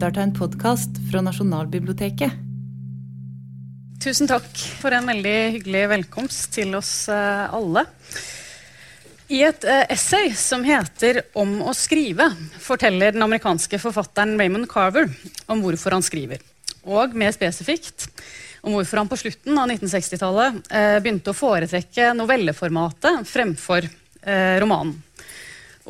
lytter til en podkast fra Nasjonalbiblioteket. Tusen takk for en veldig hyggelig velkomst til oss eh, alle. I et eh, essay som heter 'Om å skrive', forteller den amerikanske forfatteren Raymond Carver om hvorfor han skriver. Og mer spesifikt om hvorfor han på slutten av 1960-tallet eh, begynte å foretrekke novelleformatet fremfor romanen.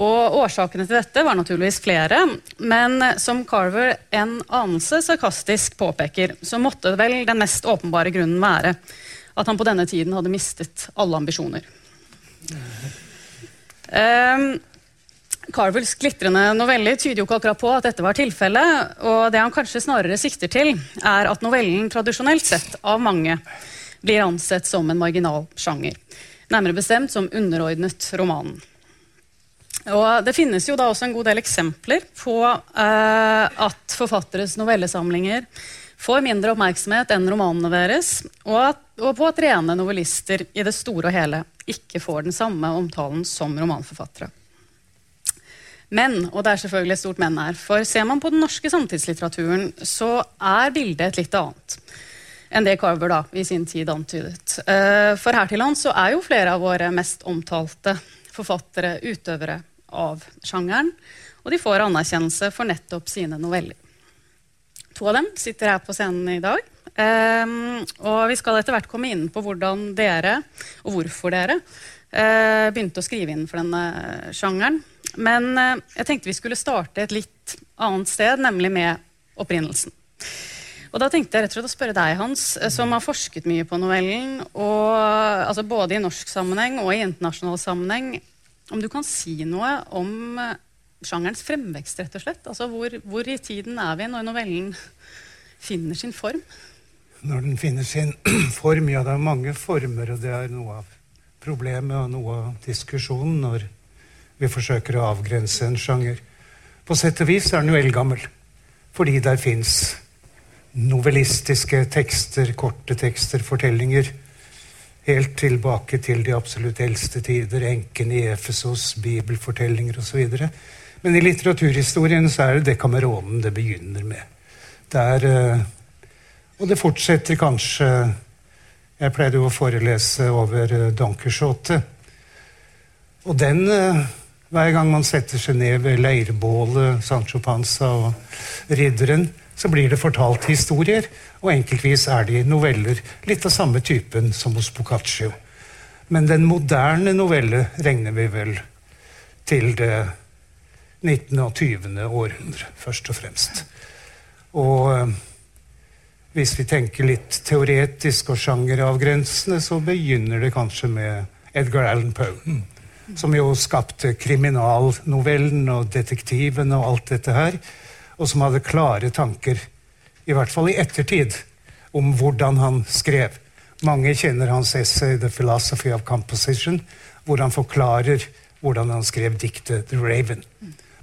Og Årsakene til dette var naturligvis flere, men som Carver en anelse sarkastisk påpeker, så måtte vel den mest åpenbare grunnen være at han på denne tiden hadde mistet alle ambisjoner. Um, Carvels glitrende noveller tyder jo ikke akkurat på at dette var tilfellet. Og det han kanskje snarere sikter til, er at novellen tradisjonelt sett av mange blir ansett som en marginal sjanger. Nærmere bestemt som underordnet romanen. Og Det finnes jo da også en god del eksempler på eh, at forfatteres novellesamlinger får mindre oppmerksomhet enn romanene deres, og, at, og, på at rene novellister i det store og hele ikke får den samme omtalen som romanforfattere. Men, og det er selvfølgelig et stort men her, for ser man på den norske samtidslitteraturen, så er bildet et litt annet enn det Carver da i sin tid antydet. Uh, for her til lands så er jo flere av våre mest omtalte forfattere utøvere av sjangeren, og de får anerkjennelse for nettopp sine noveller. To av dem sitter her på scenen i dag. Um, og vi skal etter hvert komme inn på hvordan dere, og hvorfor dere, uh, begynte å skrive inn for denne sjangeren. Men uh, jeg tenkte vi skulle starte et litt annet sted, nemlig med opprinnelsen. Og da tenkte jeg rett og slett å spørre deg, Hans, eh, som har forsket mye på novellen, og, altså både i norsk sammenheng og i internasjonal sammenheng. Om du kan si noe om eh, sjangerens fremvekst, rett og slett? Altså hvor, hvor, i tiden er vi når novellen finner sin form? Når den finner sin form? Ja, det er mange former, og det er noe av problemet og noe av diskusjonen når vi forsøker å avgrense en sjanger. På sett og vis er den jo eldgammel, fordi der fins novellistiske tekster, korte tekster, fortellinger helt tilbake til de absolutt eldste tider, enken i Efesos, bibelfortellinger osv. Men i litteraturhistorien så er det Dekameronen det begynner med. Det er, eh, og det fortsetter kanskje Jeg pleide jo å forelese over eh, Don. Og den eh, Hver gang man setter seg ned ved leirbålet, Sancho Panza og ridderen, så blir det fortalt historier, og enkeltvis er de noveller litt av samme typen som hos Boccaccio. Men den moderne novelle regner vi vel til det 19. og 20. århundre, først og fremst. Og eh, hvis vi tenker litt teoretisk og sjangeravgrensende, så begynner det kanskje med Edgar Allan Poe. Som jo skapte kriminalnovellen og detektiven og alt dette her og som hadde klare tanker, i hvert fall i ettertid, om hvordan han skrev. Mange kjenner hans essay 'The Philosophy of Composition', hvor han forklarer hvordan han skrev diktet 'The Raven'.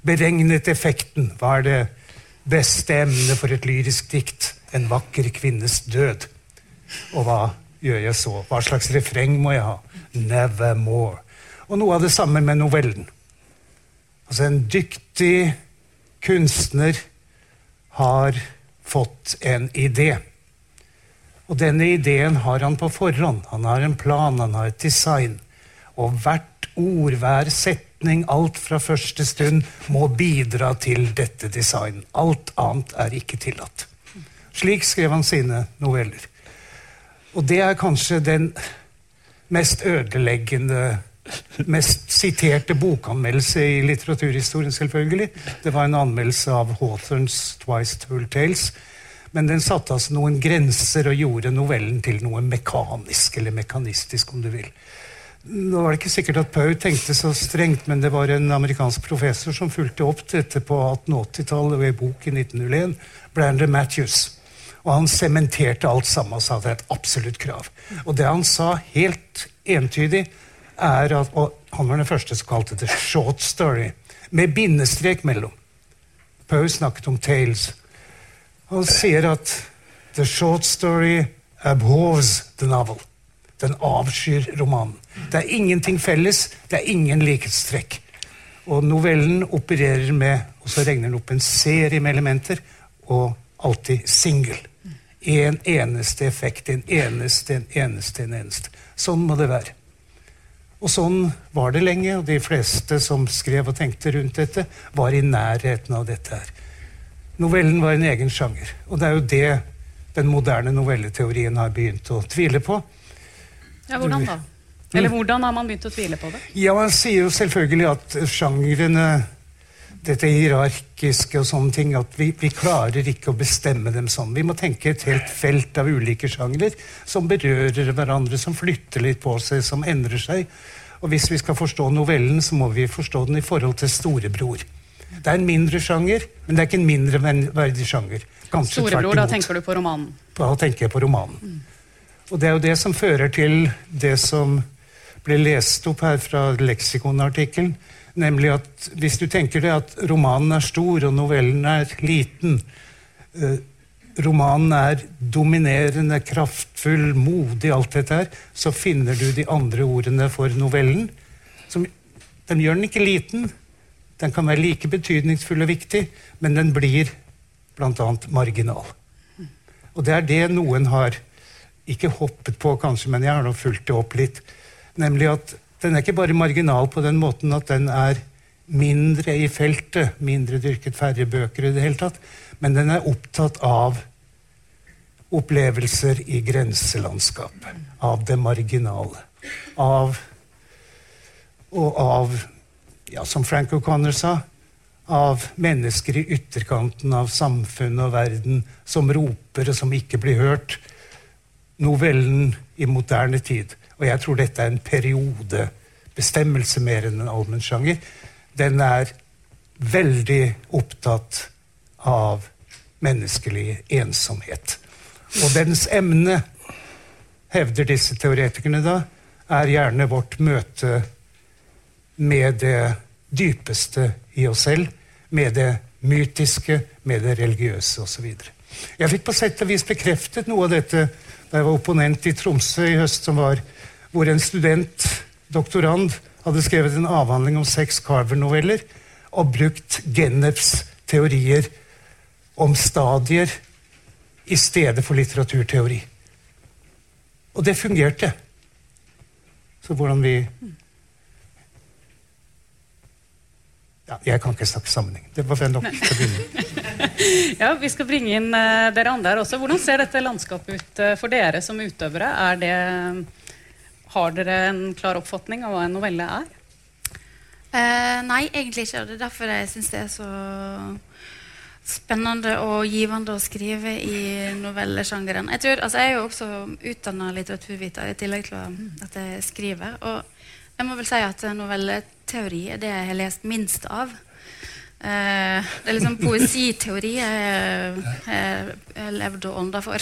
Beregnet effekten. Hva er det beste emnet for et lyrisk dikt? En vakker kvinnes død. Og hva gjør jeg så? Hva slags refreng må jeg ha? Nevermore. Og noe av det samme med novellen. Altså en dyktig kunstner har fått en idé. Og denne ideen har han på forhånd. Han har en plan, han har et design. Og hvert ord, hver setning, alt fra første stund må bidra til dette design. Alt annet er ikke tillatt. Slik skrev han sine noveller. Og det er kanskje den mest ødeleggende mest siterte bokanmeldelse i litteraturhistorien, selvfølgelig. Det var en anmeldelse av Hawthorns 'Twice Told Tales'. Men den satte altså noen grenser og gjorde novellen til noe mekanisk, eller mekanistisk, om du vil. Nå var det ikke sikkert at Pau tenkte så strengt, men det var en amerikansk professor som fulgte opp dette på 1880-tallet ved bok i 1901, Brander Matthews. Og han sementerte alt sammen og sa det er et absolutt krav. Og det han sa helt entydig, er at Og han var den første som kalte det short story, med bindestrek mellom. Poe snakket om tales. Han sier at the short story abhors the novel. Den avskyr romanen. Det er ingenting felles, det er ingen likhetstrekk. Og novellen opererer med Og så regner den opp en serie med elementer. og alltid singel. En eneste effekt, en eneste, en eneste, en eneste. Sånn må det være. Og sånn var det lenge, og de fleste som skrev og tenkte rundt dette, var i nærheten av dette her. Novellen var en egen sjanger, og det er jo det den moderne novelleteorien har begynt å tvile på. Ja, Hvordan da? Eller hvordan har man begynt å tvile på det? Ja, Man sier jo selvfølgelig at sjangrene dette hierarkiske og sånne ting, at vi, vi, klarer ikke å bestemme dem sånn. Vi må tenke et helt felt av ulike sjangler som berører hverandre, som flytter litt på seg, som endrer seg. Og hvis vi skal forstå novellen, så må vi forstå den i forhold til storebror. Det er en mindre sjanger, men det er ikke en mindre verdig sjanger. Kanskje Storebror, da tenker du på romanen? Da tenker jeg på romanen. Mm. Og det er jo det som fører til det som ble lest opp her fra leksikonartikkelen, Nemlig at hvis du tenker deg at romanen er stor og novellen er liten eh, Romanen er dominerende, kraftfull, modig, alt dette her, så finner du de andre ordene for novellen. Som, den gjør den ikke liten. Den kan være like betydningsfull og viktig, men den blir bl.a. marginal. Og det er det noen har ikke hoppet på, kanskje, men jeg har nå fulgt det opp litt. Nemlig at den er ikke bare marginal på den måten at den er mindre i feltet, mindre dyrket, færre bøker i det hele tatt, men den er opptatt av opplevelser i grenselandskapet, av det marginale. Av Og av, ja, som Frank O'Connor sa, av mennesker i ytterkanten av samfunnet og verden som roper og som ikke blir hørt. Novellen i moderne tid og jeg tror dette er en periodebestemmelse mer enn en allmennsjanger. Den er veldig opptatt av menneskelig ensomhet. Og dens emne, hevder disse teoretikerne da, er gjerne vårt møte med det dypeste i oss selv, med det mytiske, med det religiøse osv. Jeg fikk på sett og vis bekreftet noe av dette da jeg var opponent i Tromsø i høst, som var hvor en student, doktorand, hadde skrevet en avhandling om seks Carver-noveller og brukt Genefs teorier om stadier i stedet for litteraturteori. Og det fungerte. Så hvordan vi ja, Jeg kan ikke snakke sammenheng. Det var nok til å begynne ja, Vi skal bringe inn uh, dere andre her også. Hvordan ser dette landskapet ut uh, for dere som utøvere? Er det har dere en klar oppfatning av hva en novelle er? Eh, nei, egentlig ikke. Det er derfor jeg syns det er så spennende og givende å skrive i novellesjangeren. Jeg, tror, altså, jeg er jo også utdanna litteraturviter i tillegg til at jeg skriver. Og jeg må vel si at novelleteori er det jeg har lest minst av. Eh, det er liksom poesiteori jeg har levd og ånda for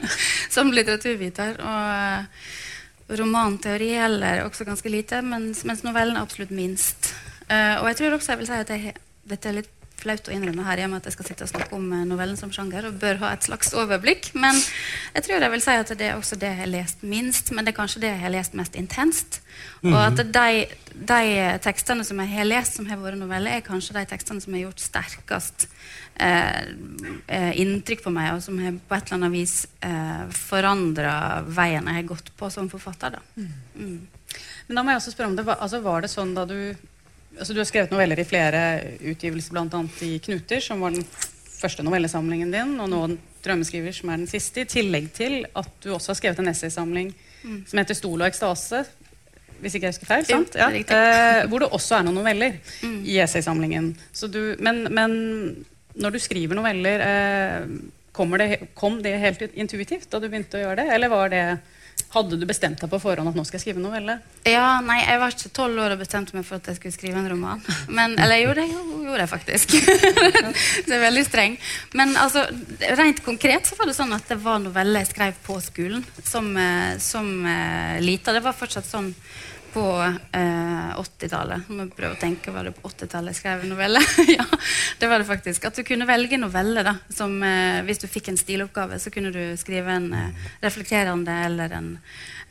som litteraturviter. Og romanteori gjelder også ganske lite, mens, mens novellen er absolutt minst. Uh, og jeg tror også jeg vil si at jeg, dette er litt flaut å innrømme her hjemme at jeg skal sitte og snakke om eh, novellen som sjanger, og bør ha et slags overblikk. Men jeg tror jeg vil si at det er også det jeg har lest minst, men det er kanskje det jeg har lest mest intenst. Og at mhm. de, de tekstene som jeg har lest, som har vært noveller, er kanskje de tekstene som har gjort sterkest Eh, eh, inntrykk på meg, og som har på et eller annet vis eh, forandra veien jeg har gått på som forfatter. Da. Mm. Mm. Men da må jeg også spørre om det, altså, Var det sånn da du altså Du har skrevet noveller i flere utgivelser, bl.a. i 'Knuter', som var den første novellesamlingen din, og nå 'Drømmeskriver', som er den siste, i tillegg til at du også har skrevet en essaysamling mm. som heter 'Stol og ekstase', hvis ikke jeg husker feil. sant? Ja. Eh, hvor det også er noen noveller mm. i essaysamlingen. Men, men, når du skriver noveller, eh, det, kom det helt intuitivt da du begynte å gjøre det? Eller var det, hadde du bestemt deg på forhånd at nå skal jeg skrive novelle? Ja, nei, Jeg var ikke tolv år og bestemte meg for at jeg skulle skrive en roman. Men, eller jo, det gjorde jeg faktisk. så jeg er veldig streng. Men altså, rent konkret så var det sånn at det var noveller jeg skrev på skolen som, eh, som uh, lita. Det var fortsatt sånn på eh, 80-tallet. Må prøve å tenke, Var det på 80-tallet jeg skrev novelle? ja, det var det faktisk. At du kunne velge novelle. eh, Hvis du fikk en stiloppgave, så kunne du skrive en eh, reflekterende eller en,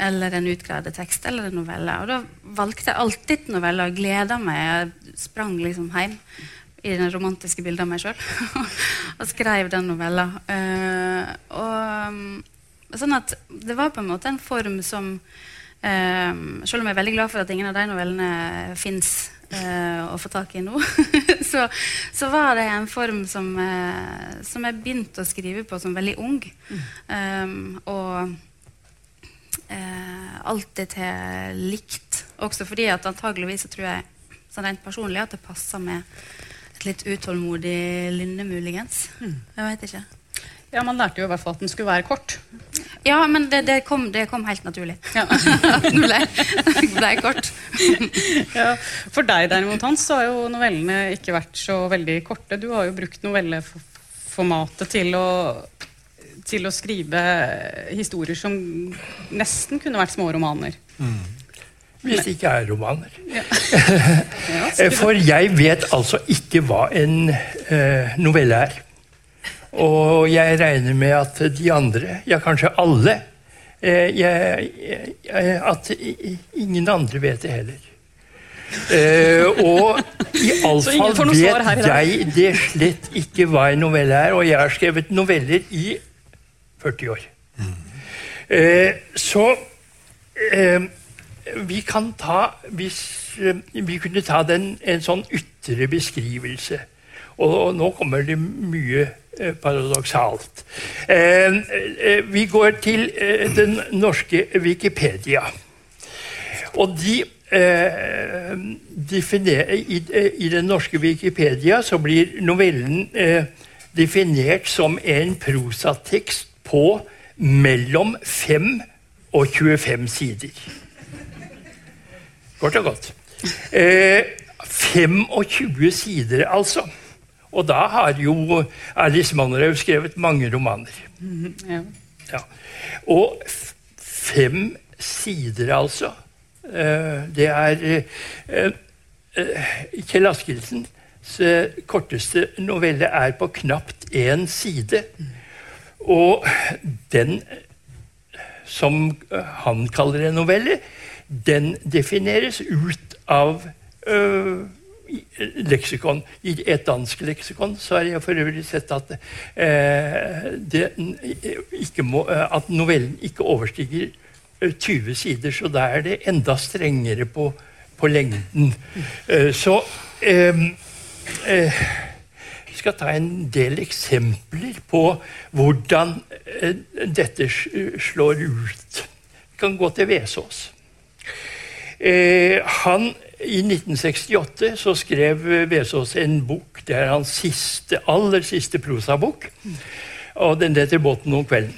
eller en utgreide tekst eller en novelle. Og da valgte jeg alltid novelle og gleda meg. Jeg sprang liksom hjem i den romantiske bildet av meg sjøl. og skrev den novella. Eh, og mm, sånn at det var på en måte en form som eh, Selv om jeg er veldig glad for at ingen av de novellene fins eh, å få tak i nå, så, så, var det en form som, eh, som jeg begynte å skrive på som veldig ung. Mm. Um, og eh, alltid til likt. Også fordi at antageligvis så tror jeg sånn rent personlig at det passer med et litt utålmodig lynne, muligens. Mm. Jeg veit ikke. Ja, Man lærte jo i hvert fall at den skulle være kort. Ja, men det, det, kom, det kom, helt naturlig. Ja. den ble, ble, kort. ja. For deg derimot, Hans, så har jo novellene ikke vært så veldig korte. Du har jo brukt novelleformatet til å, til å skrive historier som nesten kunne vært små romaner. Mm. Hvis det ikke er romaner. Ja. For jeg vet altså ikke hva en uh, novelle er. Og jeg regner med at de andre, ja kanskje alle uh, jeg, jeg, At ingen andre vet det heller. Uh, og iallfall vet jeg det slett ikke hva en novelle er. Og jeg har skrevet noveller i 40 år. Så vi kan ta hvis, eh, Vi kunne ta den, en sånn ytre beskrivelse. Og nå kommer det mye eh, paradoksalt. Eh, vi går til den norske Wikipedia. Og de definerer, i, den norske Wikipedia så blir novellen definert som en prosatekst på mellom 5 og 25 sider. Kort og godt. Eh, 25 sider, altså. Og da har jo Alice Mannerhaug skrevet mange romaner. Mm, ja. Ja. Og fem sider, altså. Eh, det er eh, eh Kjell Askildsens korteste novelle er på knapt én side. Og den som han kaller en novelle, den defineres ut av leksikon. I et dansk leksikon så har jeg for øvrig sett at, eh, det, må, øh, at novellen ikke overstiger 20 sider, så da er det enda strengere på, på lengden. Eh, så jeg skal ta en del eksempler på hvordan dette slår ut. Vi kan gå til Vesaas. Eh, han, I 1968 så skrev Vesaas en bok. Det er hans siste, aller siste prosabok. Og den heter 'Båten om kvelden'.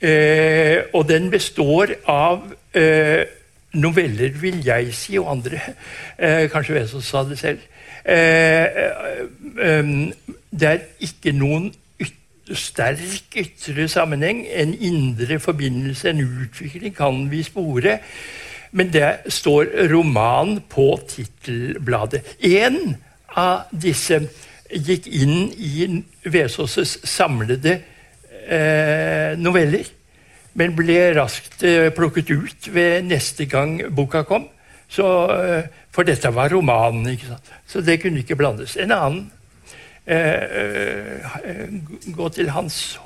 Eh, og den består av eh, noveller, vil jeg si, og andre. Eh, kanskje Vesaas sa det selv. Eh, eh, det er ikke noen sterk ytre sammenheng, en indre forbindelse, en utvikling, kan vi spore. Men det står roman på tittelbladet. En av disse gikk inn i Vesaas' samlede eh, noveller, men ble raskt eh, plukket ut ved neste gang boka kom. Så, eh, for dette var romanen, ikke sant? så det kunne ikke blandes. En annen eh, eh, Gå til Hans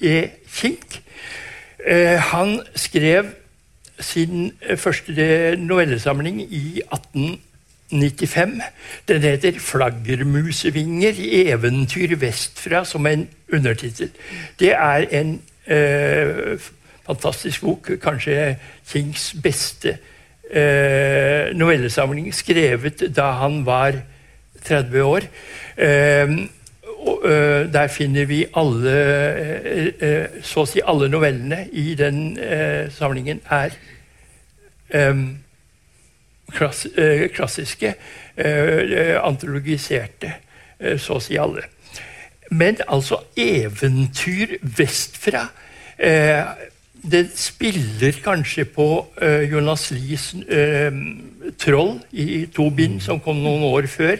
E. Kink. Eh, han skrev sin første novellesamling i 1895. Den heter 'Flaggermusvinger eventyr vestfra' som en undertittel. Det er en eh, fantastisk bok, kanskje Kings beste eh, novellesamling, skrevet da han var 30 år. Eh, der finner vi alle, så å si alle novellene i den samlingen er klass, klassiske, antologiserte, så å si alle. Men altså eventyr vestfra Det spiller kanskje på Jonas Lies Troll i to bind, som kom noen år før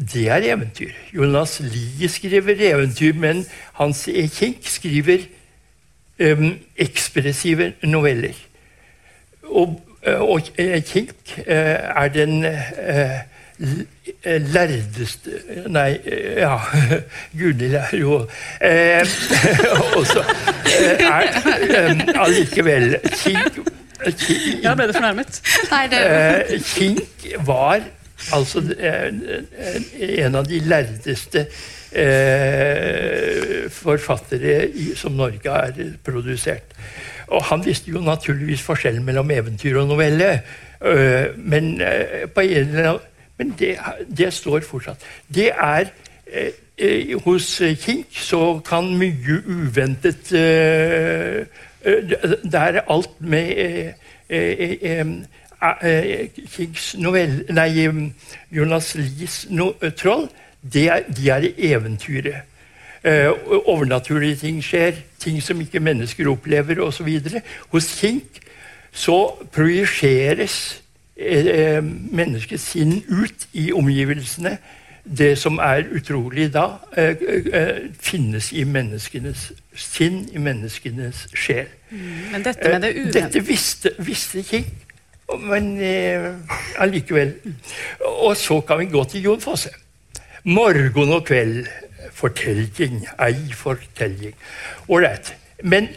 det er eventyr. Jonas Lie skriver eventyr, men Hans E. Kink skriver um, ekspressive noveller. Og, og Kink uh, er den uh, lærdeste Nei, ja Gunhild er jo eh, også er allikevel Kink, Kink Ja, ble du fornærmet? Nei, det... Kink var altså en av de lærdeste eh, forfattere i, som Norge har produsert. Og han visste jo naturligvis forskjellen mellom eventyr og novelle. Uh, men, uh, annen, men det, det, står fortsatt. Det er uh, Hos Kink så kan mye uventet Det er alt med Kinks novell, Nei, Jonas Lies no, troll. Det er, de er eventyret. Eh, overnaturlige ting skjer, ting som ikke mennesker opplever osv. Hos Kink så projiseres eh, menneskets sinn ut i omgivelsene. Det som er utrolig da, eh, finnes i menneskenes sinn, i menneskenes sjel. Mm, men dette med det uventede Dette visste, visste Kink, men allikevel. Og så kan vi gå til Jon Fosse. Morgen og kveld fortelling, ei fortelling. Ålreit. Men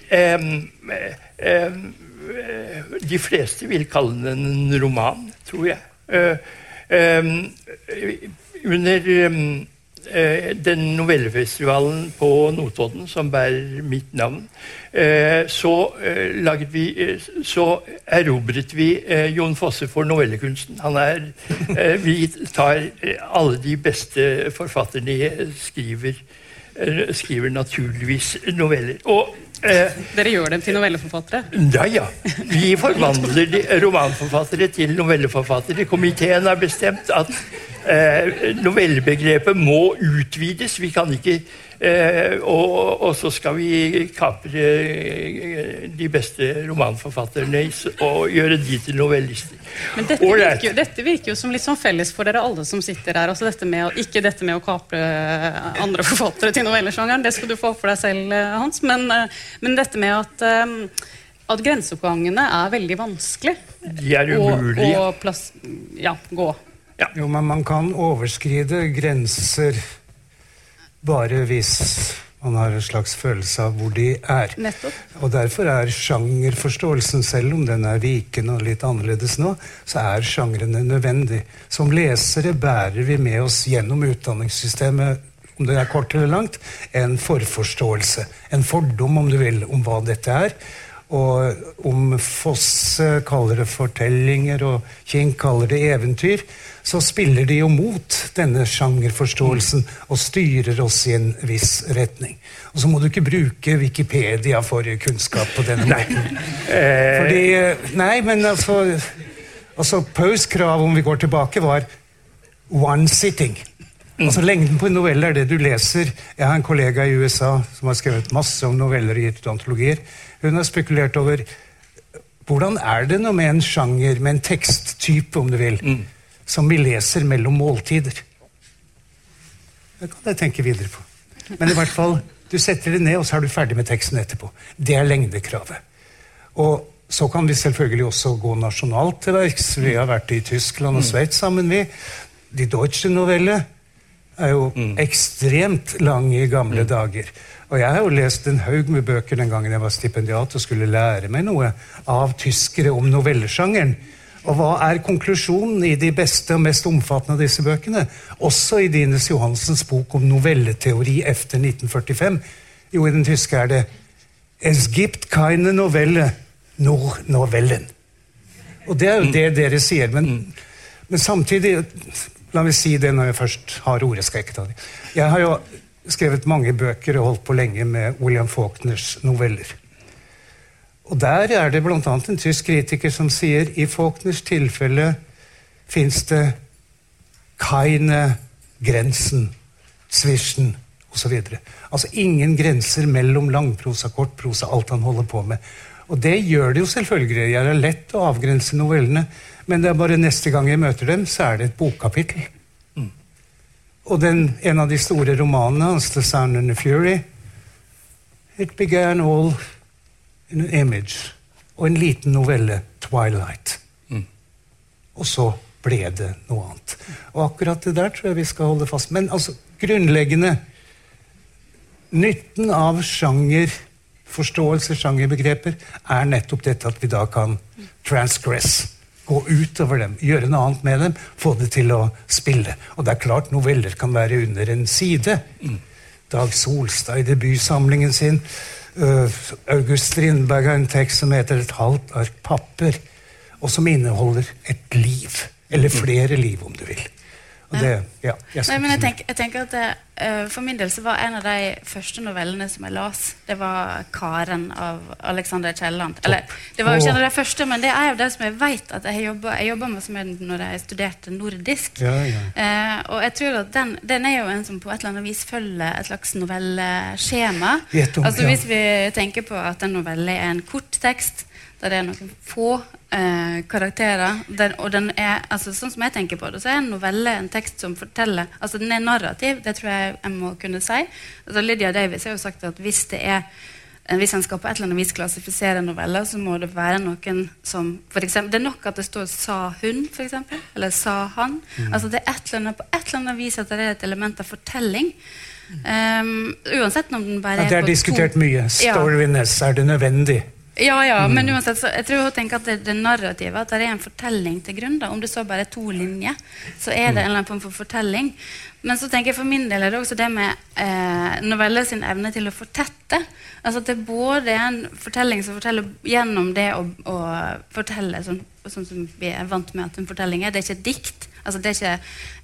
de fleste vil kalle den en roman, tror jeg. Um, under uh, den novellefestivalen på Notodden som bærer mitt navn, så, vi, så erobret vi Jon Fosse for novellekunsten. Er, vi tar alle de beste forfatterne skriver skriver naturligvis noveller. Og Eh, Dere gjør dem til novelleforfattere? Ja, ja. Vi forvandler romanforfattere til novelleforfattere. Komiteen har bestemt at eh, novellebegrepet må utvides. Vi kan ikke eh, og, og, så skal vi kapre eh, de beste romanforfatterne og gjøre de til novellister. Men dette virker, jo, dette virker, jo som litt sånn felles for dere alle som sitter her. Altså dette med, ikke dette med å kapre andre forfattere til novellesjangeren, det skal du få for deg selv, eh, Hans. Men, men dette med at at grenseoppgangene er veldig vanskelig. De er umulige. Å, å ja, gå. Ja. Jo, men man kan overskride grenser bare hvis man har en slags følelse av hvor de er. Nettopp. Og derfor er sjangerforståelsen, selv om den er vikende og litt annerledes nå, så er sjangrene nødvendig. Som lesere bærer vi med oss gjennom utdanningssystemet om det er kort eller langt, en forforståelse. En fordom, om du vil, om hva dette er. Og om Fosse kaller det fortellinger, og King kaller det eventyr, så spiller de jo mot denne sjangerforståelsen og styrer oss i en viss retning. Og så må du ikke bruke Wikipedia for kunnskap på denne måten. Fordi Nei, men altså, altså Poes krav, om vi går tilbake, var one sitting. Altså Lengden på en novelle er det du leser. Jeg har en kollega i USA som har skrevet masse om noveller i antologier. Hun har spekulert over hvordan er det noe med en sjanger, med en teksttype, om du vil, mm som vi leser mellom måltider. Det kan jeg tenke videre på. Men i hvert fall, du setter det ned, og så er du ferdig med teksten etterpå. Det er lengdekravet. Og så kan vi selvfølgelig også gå nasjonalt til verks. Vi har vært i Tyskland og Sveits sammen. vi. De Deutsche Novelle er jo mm. ekstremt lang i gamle mm. dager. Og jeg har jo lest en haug med bøker den gangen jeg var stipendiat og skulle lære meg noe av tyskere om novellesjangeren. Og hva er konklusjonen i de beste og mest omfattende av disse bøkene? Også i Dines Johansens bok om novelleteori efter 1945. Jo, i den tyske er det Es gibt keine Novelle, nur Novellen. Og det er jo det dere sier. Men, men samtidig La meg si det når jeg først har ordet. skal Jeg ikke ta det. Jeg har jo skrevet mange bøker og holdt på lenge med William Faulkners noveller. Og Der er det bl.a. en tysk kritiker som sier i Faulkners tilfelle fins det keine grensen, zwischen osv. Altså ingen grenser mellom langprosa, kortprosa, alt han holder på med. Og det gjør det jo selvfølgelig. Jeg er lett å avgrense novellene, men det er bare neste gang jeg møter dem, så er det et bokkapittel. Og den, en av de store romanene hans, 'The Sound and the Fury', It began all in an image og en liten novelle, 'Twilight'. Mm. Og så ble det noe annet. Og akkurat det der tror jeg vi skal holde fast Men altså, grunnleggende Nytten av sjangerforståelse, sjangerbegreper, er nettopp dette at vi da kan transgress. Gå utover dem, gjøre noe annet med dem, få det til å spille. Og det er klart noveller kan være under en side. Dag Solstad i debutsamlingen sin. Uh, August Strindberg har en tekst som heter 'Et halvt ark papper', og som inneholder et liv. Eller flere liv, om du vil. Det, ja, jeg Nei, men jeg, tenker, jeg tenker at eh, For min del så var en av de første novellene som jeg las, det var 'Karen' av Alexander Kielland. Eller, det var jo ikke en av de første, men det er jo det som jeg vet at jeg jobba med som en når jeg studerte nordisk. Ja, ja. Eh, og jeg tror at den, den er jo en som på et eller annet vis følger et slags novelleskjema. Altså. Hvis vi tenker på at en novelle er en kort tekst, der det er noen få eh, karakterer, den, og den er, altså Sånn som jeg tenker på det, så er en novelle en tekst som forteller Altså den er narrativ, det tror jeg jeg må kunne si. Altså Lydia Davis har jo sagt at hvis det er eh, hvis en skal på et eller annet vis klassifisere noveller, så må det være noen som for eksempel, Det er nok at det står 'sa hun', for eksempel, eller 'sa han'. Mm. Altså det er et eller annet, På et eller annet vis at det er et element av fortelling. Um, uansett om den bare Ja, det er er på diskutert to mye. Storyness, er det nødvendig? Ja, ja, Mm. men uansett, så jeg tror hun tenker at det, det narrativet, at det er en fortelling til grunn. da, Om det så bare er to linjer, så er det en eller annen form for fortelling. Men så tenker jeg for min del er det også det med eh, noveller sin evne til å fortette. Altså at det er både en fortelling som forteller gjennom det å, å fortelle sånn, sånn som vi er vant med at en fortelling er. Det er ikke et dikt. Altså det er ikke,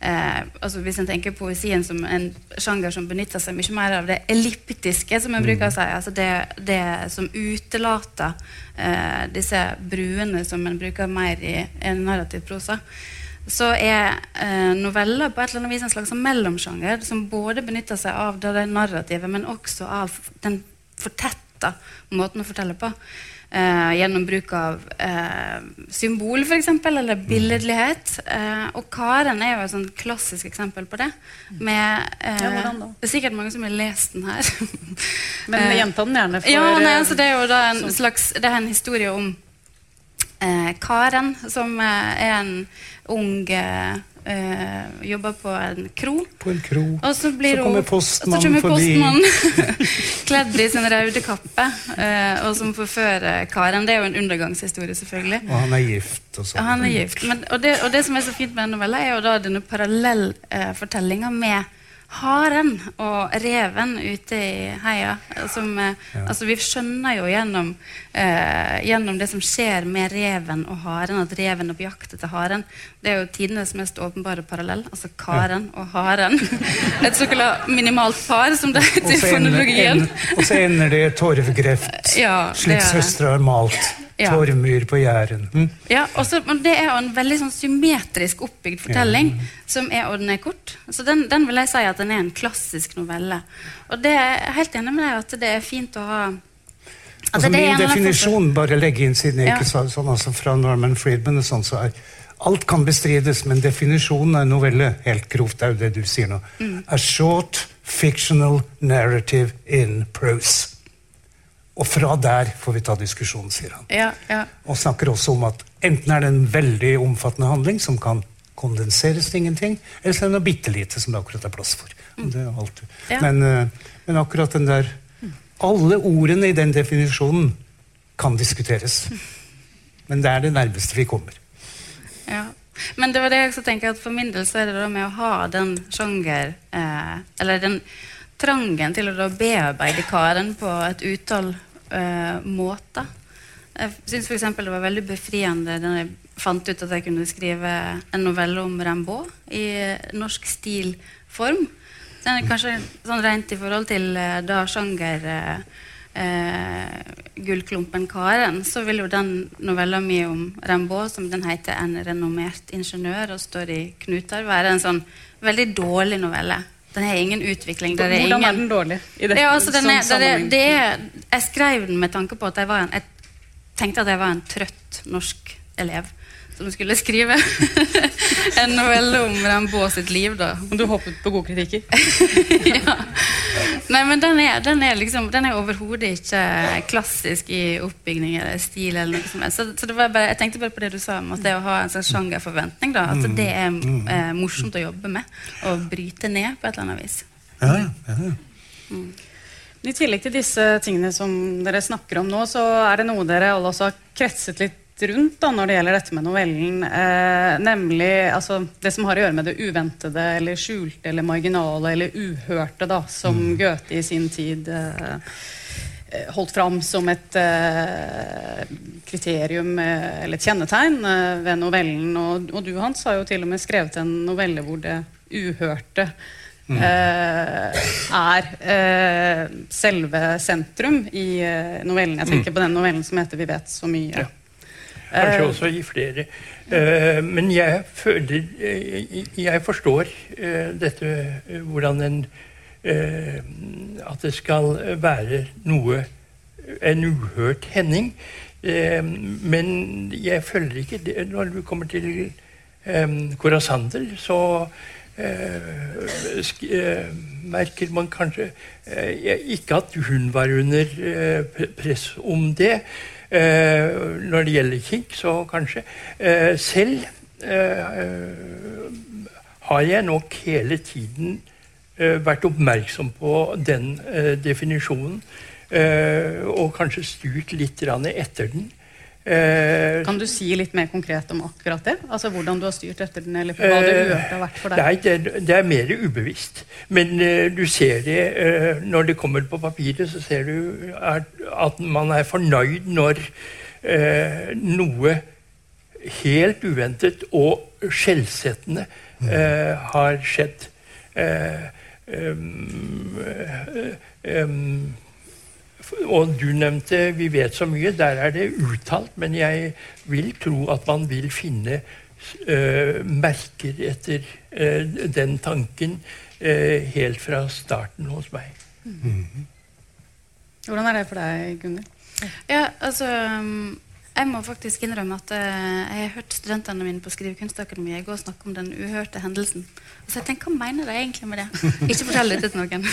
eh, altså Hvis en tenker poesien som en sjanger som benytter seg mye mer av det elliptiske, som en bruker å si, altså det, det som utelater eh, disse bruene som en bruker mer i en narrativ prosa, så er eh, noveller på et eller annet vis en slags mellomsjanger som både benytter seg av det, det narrativet, men også av den fortetta måten å fortelle på. Eh, gjennom bruk av eh, symbol, f.eks., eller billedlighet. Eh, og Karen er jo et sånn klassisk eksempel på det. Med, eh, Ja. Det er sikkert mange som har lest den her. Men Eh, gjenta den gjerne for ja, nei, eh, altså Det er jo da en slags Det er en historie om eh, Karen, som eh, er en ung eh, eh, Jobber på en kro. På en kro. Og så blir Så kommer og så postmannen forbi. kledd i sin røde kappe, uh, og som forfører Karen. Det er jo en undergangshistorie, selvfølgelig. Og han er gift og sånn. Han er gift. Men, og, det, og det som er så fint med den novella, er jo da denne parallellfortellinga med haren og reven ute i heia. Som, eh, altså vi skjønner jo gjennom, eh, gjennom det som skjer med reven og haren, at reven er på jakt etter haren. Det er jo tidenes mest åpenbare parallell. Altså Karen og haren. Et såkalt minimalt par, som det heter i fonologien. og så ender det i torvgreft, Ja, slik er søstera har malt. Ja. Tormyr på Jæren. Mm. Ja, også, men Det er jo en veldig sånn symmetrisk oppbygd fortelling, som er, og den er kort. Så den, den vil jeg si at den er en klassisk novelle. Og det er jeg helt enig med deg at det er fint å ha Altså, det min definisjon, bare legge inn siden jeg Ja. ikke sa det sånn, altså fra Norman Friedman og sånn, så er alt kan bestrides, men definisjonen av en novelle, helt grovt, er jo det du sier nå, Mm. a short fictional narrative in prose. Og fra der får vi ta diskusjonen, sier han. Ja, ja. Og snakker også om at enten er det en veldig omfattende handling som kan kondenseres til ingenting, eller så er det noe bitte lite som det akkurat er plass for. Det er. Ja. Men, eh, men akkurat den der Alle ordene i den definisjonen kan diskuteres. Men det er det nærmeste vi kommer. Ja. Men det var det jeg også tenker at for min del så er det da med å ha den sjanger eh, Eller den trangen til å bearbeide Karen på et utall eh, måter. Jeg syns f.eks. det var veldig befriende da jeg fant ut at jeg kunne skrive en novelle om Rimbaud i norsk stilform. Den er kanskje sånn rent i forhold til eh, da sjanger eh, eh, Gullklumpen Karen, så vil jo den novella mi om Rimbaud, som den heter 'En renommert ingeniør' og står i knuter, være en sånn veldig dårlig novelle. Den har ingen utvikling. er Hvordan er den dårlig? I det, ja, altså, den er, det, det jeg skrev den med tanke på at jeg var en Jeg tenkte at jeg var en trøtt norsk elev som skulle skrive en novelle om Rimbaud sitt liv. da. Og du håpet på gode kritikker? ja. Nei, men den er, den er, liksom, den er overhodet ikke klassisk i oppbygning eller stil. eller noe som helst. Så, så det var bare, jeg tenkte bare på det du sa om at det å ha en sånn sjangerforventning. da, At det er eh, morsomt å jobbe med. Og bryte ned på et eller annet vis. Ja, ja, ja, Mm. I tillegg til disse tingene som dere snakker om nå, så er det noe dere alle også har kretset litt rundt da, når det gjelder dette med novellen. Eh, nemlig altså, det som har å gjøre med det uventede eller skjulte eller marginale eller uhørte, da, som Goethe i sin tid eh, holdt fram som et eh, kriterium eh, eller et kjennetegn eh, ved novellen. Og, og du, Hans, har jo til og med skrevet en novelle hvor det uhørte eh, er eh, selve sentrum i eh, novellen. Jeg tenker på den novellen som heter 'Vi vet så mye'. Ja. Kanskje Eh, også i flere. Eh, men jeg føler eh, Jeg forstår dette hvordan en At det skal være noe En uhørt hending. Men jeg føler ikke det Når du kommer til Corasander, så merker man kanskje ikke at hun var under press om det. Eh, når det gjelder kikk, så kanskje. Eh, selv eh, har jeg nok hele tiden vært oppmerksom på den definisjonen. og kanskje styrt litt etter den. Eh, Kan du si litt mer konkret om akkurat det? Altså Hvordan du har styrt etter den, eller hva det uhørte har vært for deg? Nei, det, det er mer ubevisst. Men eh, du ser det eh, når det kommer på papiret, så ser du at, at man er fornøyd når eh, noe helt uventet og skjellsettende eh, har skjedd. Eh, um, eh, um, og du nevnte 'Vi vet så mye'. Der er det uttalt, men jeg vil tro at man vil finne eh, merker etter eh, den tanken eh, helt fra starten hos meg. Hvordan er det for deg, Gunnhild? Ja, altså um, Jeg må faktisk innrømme at jeg har hørt studentene mine på Skrivekunstakademiet gå og snakke om den uhørte hendelsen. Så jeg tenker, Hva mener de egentlig med det? Ikke fortell det til noen.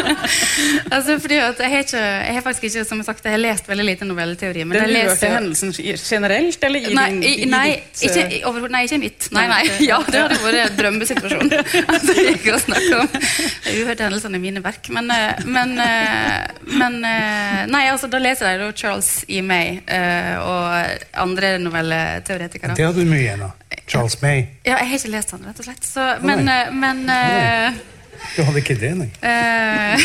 altså fordi at Jeg har ikke, jeg har faktisk ikke, som jeg sagt, jeg har lest veldig lite novelleteori. Men Den jeg uhørte leser hendelsen generelt, eller i Nei, din i, i nei, ditt, ikke, over, nei, ikke mitt. Nei, Nei. Ja, det hadde vært en drømmesituasjon. Altså, ikke å snakke om uhørte hendelsene i mine verk. Men, eh, men, eh, men eh, Nei, altså, da leser jeg da Charles E. May eh, og andre novelleteoretikere. Det har du mye igjen av. Charles May. Ja, jeg har ikke lest han, rett og slett. Så, men nei. eh, men eh, Du hadde ikke det, nei. Eh,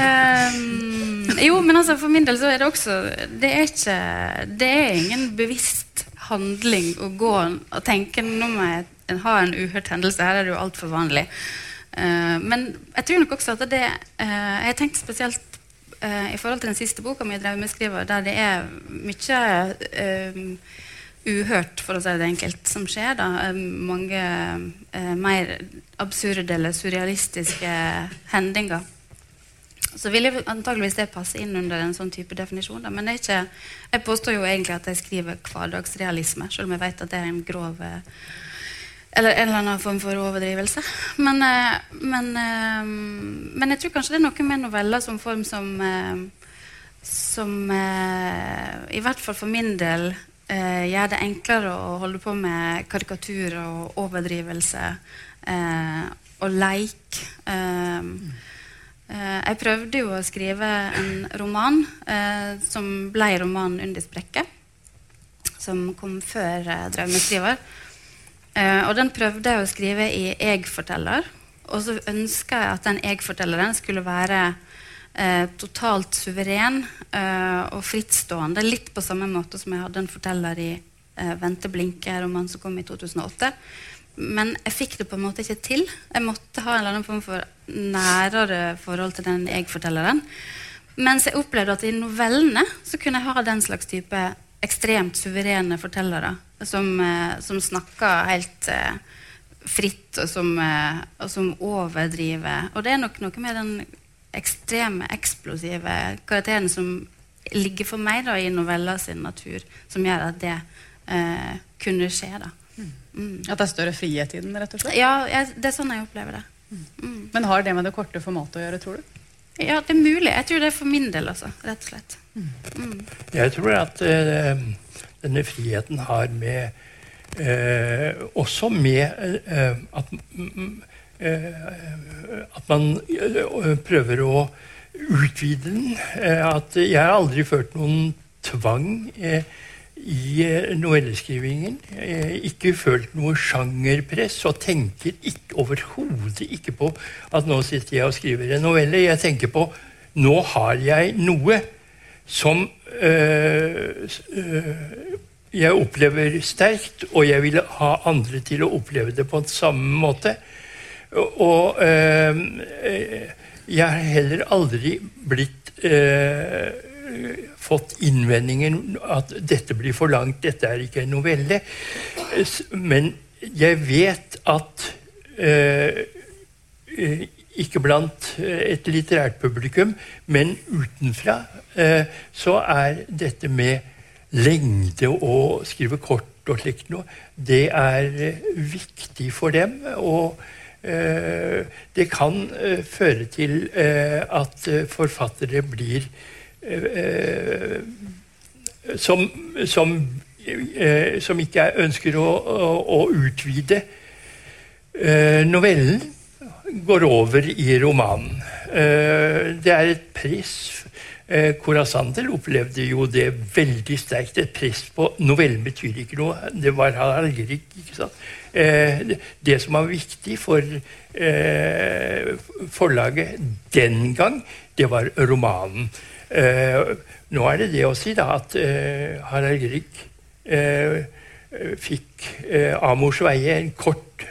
ehm, jo, men altså for min del så er det også Det er ikke Det er ingen bevisst handling å gå og tenke nå må jeg ha en uhørt hendelse. Her er det jo altfor vanlig. Uh, men jeg tror nok også at det uh, Jeg har tenkt spesielt uh, i forhold til den siste boka mi, skriver, der det er mye eh, uhørt, for å si det enkelt, som skjer. da. Eh, Mange eh, mer absurde eller surrealistiske hendinger. Så vil jeg antageligvis det passe inn under en sånn type definisjon. Da. Men er ikke, jeg påstår jo egentlig at jeg skriver hverdagsrealisme, selv om jeg vet at det er en grov eh, eller en eller annen form for overdrivelse. Men, eh, men, men jeg tror kanskje det er noe med noveller som form som Som i hvert fall for min del gjør det enklere å holde på med karikatur og overdrivelse eh, og leik. Eh, eh, jeg prøvde jo å skrive en roman eh, som ble romanen 'Under sprekket', som kom før eh, 'Draumeskriver'. Eh, og den prøvde jeg å skrive i jeg-forteller. Og så ønska jeg at den jeg-fortelleren skulle være eh, totalt suveren eh, og frittstående. Litt på samme måte som jeg hadde en forteller i eh, 'Vente blinke'-romanen som kom i 2008. Men jeg fikk det på en måte ikke til. Jeg måtte ha en eller annen form for nærere forhold til den jeg-fortelleren. Mens jeg opplevde at i novellene så kunne jeg ha den slags type ekstremt suverene fortellere som, eh, som snakker helt eh, fritt, og som, og som overdriver. Og det er nok noe med den ekstreme, eksplosive karakteren som ligger for meg da, i novella sin natur, som gjør at det eh, kunne skje. da. Mm. At det er større frihet i den, rett og slett? Ja, jeg, det er sånn jeg opplever det. Mm. Men har det med det korte formatet å gjøre, tror du? Ja, det er mulig. Jeg tror det er for min del, altså. Rett og slett. Mm. Jeg tror at eh, denne friheten har med eh, Også med eh, at, mm, at man eh, prøver å utvide den. Eh, at jeg har aldri følt noen tvang eh, i eh, novelleskrivingen. Eh, ikke følt noe sjangerpress og tenker overhodet ikke på at nå sitter jeg og skriver en novelle. Jeg tenker på nå har jeg noe som øh, øh, jeg opplever sterkt, og jeg vil ha andre til å oppleve det på samme måte. Og, øh, jeg har heller aldri blitt øh, fått innvendinger at dette blir for langt, dette er ikke en novelle. Men jeg vet at øh, ikke blant et litterært publikum, men utenfra, så er dette med lengde og skrive kort og slikt noe, det er viktig for dem. Og det kan eh, føre til eh, at eh, forfattere blir eh, som, som, eh, som ikke er- ønsker å, å, å utvide eh, novellen, går over i romanen. Eh, det er et press. Eh, Sandel opplevde jo det veldig sterkt. Et press på Novellen betyr ikke noe. Det var Hallgerig. ikke sant? Eh, det- som var viktig for eh, forlaget den gang, det var romanen. Nå er det det å si da at Harald Grieg fikk Amors veie, en kort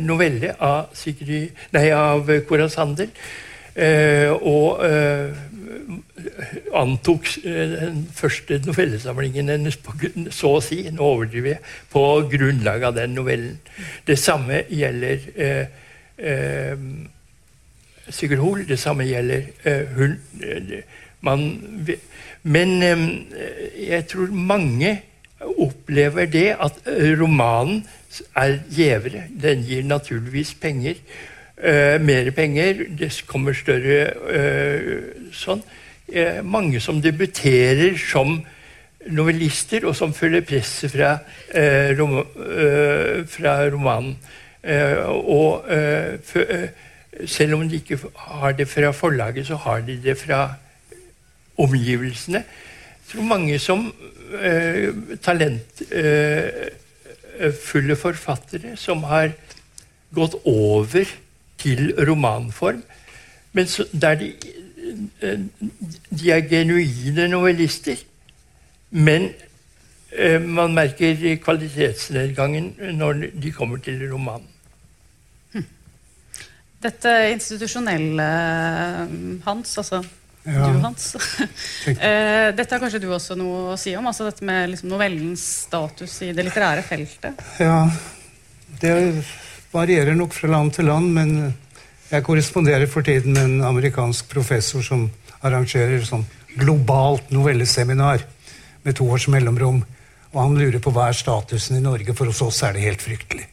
novelle av, Sigrid, nei, av Cora Sandel. Eh, og antok eh, den første novellesamlingen hennes, på, så å si, nå overdriver jeg, på grunnlag av den novellen. Det samme gjelder eh, eh, Sigurd Hoel, det samme gjelder eh, hun eh, man, Men eh, jeg tror mange opplever det at eh, romanen er gjevere. Den gir naturligvis penger. eh, mer penger, det kommer større eh, sånn. Eh, mange som debuterer som novellister, og som følger presset fra, eh, rom, eh, fra romanen. Eh, og eh, eh, selv om de ikke har det fra forlaget, så har de det fra omgivelsene. Jeg tror mange som talentfulle forfattere som har gått over til romanform, men så, der de, de er genuine novellister. Men eh, man merker kvalitetsnedgangen når de kommer til romanen. Dette institusjonelle eh, Hans, altså Ja. du Hans. Eh, dette har kanskje du også noe å si om? altså Dette med liksom novellens status i det litterære feltet? Ja, det varierer nok fra land til land, men jeg korresponderer for tiden med en amerikansk professor som arrangerer sånn globalt novelleseminar med to års mellomrom. Og han lurer på hva er statusen i Norge. For hos oss er det helt fryktelig.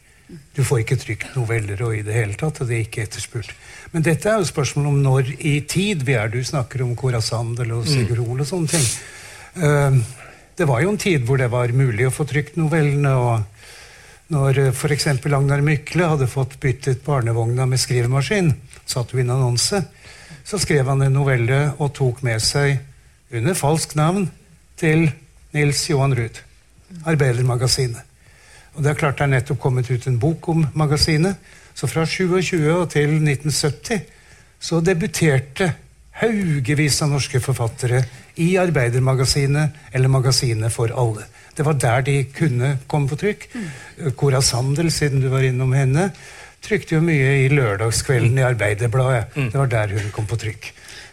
Du får ikke trykt noveller og i det hele tatt, og det er ikke etterspurt. Men dette er jo spørsmål om når i tid vi er. Du snakker om Cora Sandel og Sigurd Hoel og sånne ting. Eh, det var jo en tid hvor det var mulig å få trykt novellene. og når f.eks. Agnar Mykle hadde fått byttet barnevogna med skrivemaskin, satte hun inn annonse, så skrev han en novelle og tok med seg, under falskt navn, til Nils Johan Ruud, Arbeidermagasinet. Og det er klart det er nettopp kommet ut en bok om magasinet. Så fra 27 og til 1970 så debuterte haugevis av norske forfattere i Arbeidermagasinet eller Magasinet for alle. Det var der de kunne komme på trykk. Cora Sandel, siden du var innom henne, trykte jo mye i Lørdagskvelden i Arbeiderbladet. Det var der hun kom på trykk.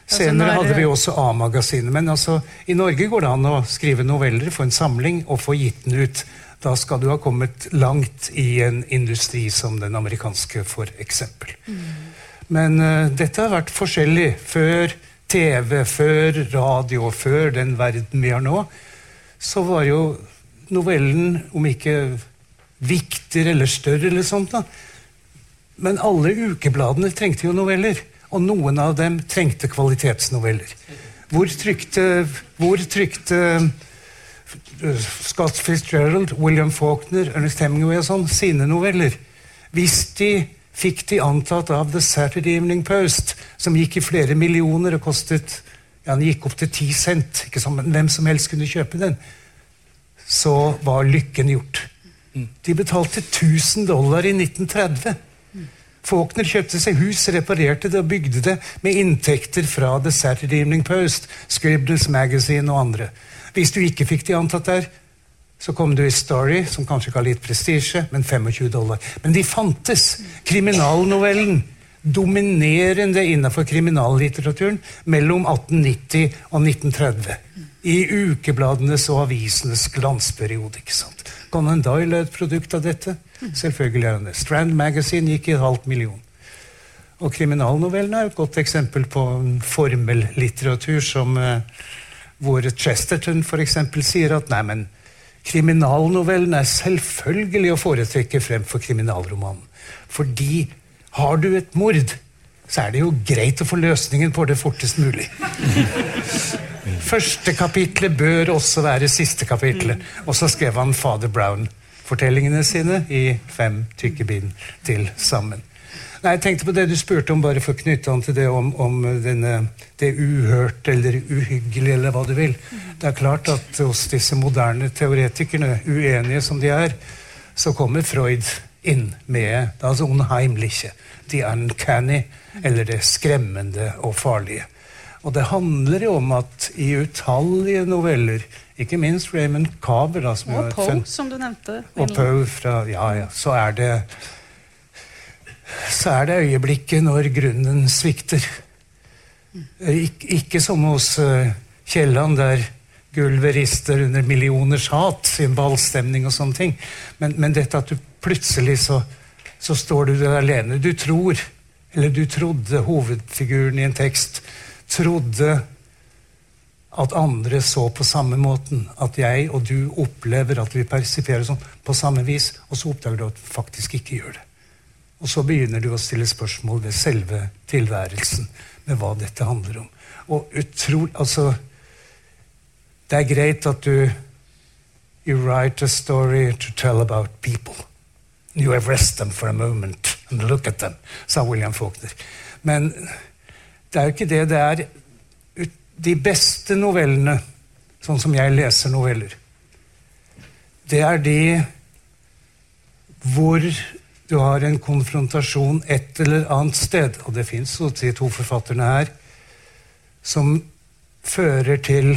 Senere hadde vi også A-magasinet. Men altså, i Norge går det an å skrive noveller, få en samling og få gitt den ut. Da skal du ha kommet langt i en industri som den amerikanske, for eksempel. Men uh, dette har vært forskjellig. Før TV, før radio, før den verden vi har nå, så var jo novellen, om ikke viktigere eller større eller sånt, da. Men alle ukebladene trengte jo noveller. Og noen av dem trengte kvalitetsnoveller. Hvor trykte, hvor trykte uh, Scott Fitzgerald, William Faulkner, Ernest Hemingway og sånn sine noveller? Hvis de fikk de antatt av The Saturday Evening Post, som gikk i flere millioner og kostet ja, den gikk opp til ti cent. Ikke som hvem som helst kunne kjøpe den. Så var lykken gjort. De betalte 1000 dollar i 1930. Faulkner kjøpte seg hus, reparerte det og bygde det med inntekter fra The Saturday Evening Post, Scribbles Magazine og andre. Hvis du ikke fikk de antatt der, så kom du i Story, som kanskje ikke har litt prestisje, men 25 dollar. Men de fantes. Kriminalnovellen. Dominerende innenfor kriminallitteraturen mellom 1890 og 1930. I ukebladenes og avisenes glansperiode. ikke sant? Conan Doyle er et produkt av dette. Selvfølgelig er han det. Strand Magazine gikk i et halvt million. Og kriminalnovellene er et godt eksempel på formellitteratur som uh, hvor Chesterton f.eks. sier at nei, men kriminalnovellen er selvfølgelig å foretrekke fremfor kriminalromanen. Fordi har du et mord, så er det jo greit å få løsningen på det fortest mulig. Første kapitlet bør også være siste kapitlet. Og så skrev han Fader Brown-fortellingene sine i fem tykke bind til sammen. Nei, Jeg tenkte på det du spurte om, bare for å knytte an til det om, om denne, det uhørte eller uhyggelige, eller hva du vil. Det er klart at hos disse moderne teoretikerne, uenige som de er, så kommer Freud inn med det altså unheimliche, the uncanny, eller det skremmende og farlige. Og det handler jo om at i utallige noveller, ikke minst Raymond Carver da, som Og Poe, som du nevnte. Og Poe fra Ja, ja. Så er det så er det øyeblikket når grunnen svikter. Ik ikke som hos uh, Kielland, der gulvet rister under millioners hat, symbalstemning og sånne ting. Men, men, dette at du plutselig så, så står du der alene. Du tror, eller du trodde hovedfiguren i en tekst trodde at andre så på samme måten. At jeg og du opplever at vi persiperer sånn på samme vis, og så oppdager du at du faktisk ikke gjør det. Og så begynner du å stille spørsmål ved selve tilværelsen, med hva dette handler om. Og utrolig Altså, det er greit at du You write a story to tell about people. You arrest them for a moment and look at them, sa William Faulkner. Men det er jo ikke det. Det er de beste novellene, sånn som jeg leser noveller. Det er de hvor du har en konfrontasjon et eller annet sted, og det fins de to forfatterne her, som fører til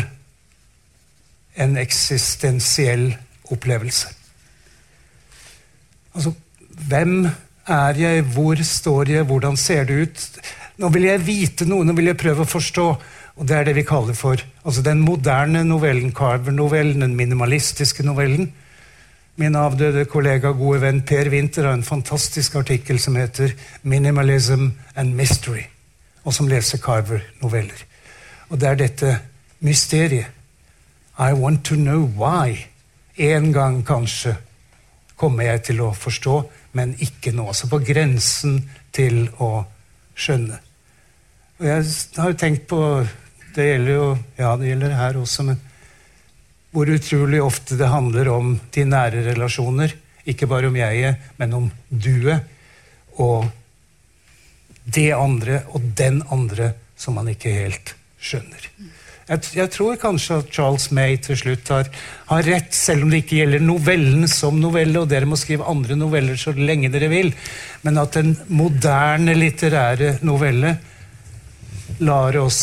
en eksistensiell opplevelse. Altså, hvem er jeg, hvor står jeg, hvordan ser det ut? Nå vil jeg vite noe, nå vil jeg prøve å forstå. Og det er det vi kaller for altså den moderne novellen, Carver-novellen, den minimalistiske novellen. Min avdøde kollega, gode venn Per Winther har en fantastisk artikkel som heter 'Minimalism and Mystery', og som leser Carver-noveller. Og det er dette mysteriet. I want to know why. En gang kanskje kommer jeg til å forstå, men ikke nå. Så på grensen til å skjønne. Og jeg har jo tenkt på Det gjelder jo Ja, det gjelder her også, men hvor utrolig ofte det handler om de nære relasjoner. Ikke bare om jeget, men om duet. Og det andre og den andre som man ikke helt skjønner. Jeg, jeg, tror kanskje at Charles May til slutt har, har, rett, selv om det ikke gjelder novellen som novelle, og dere må skrive andre noveller så lenge dere vil, men at den moderne litterære novelle lar oss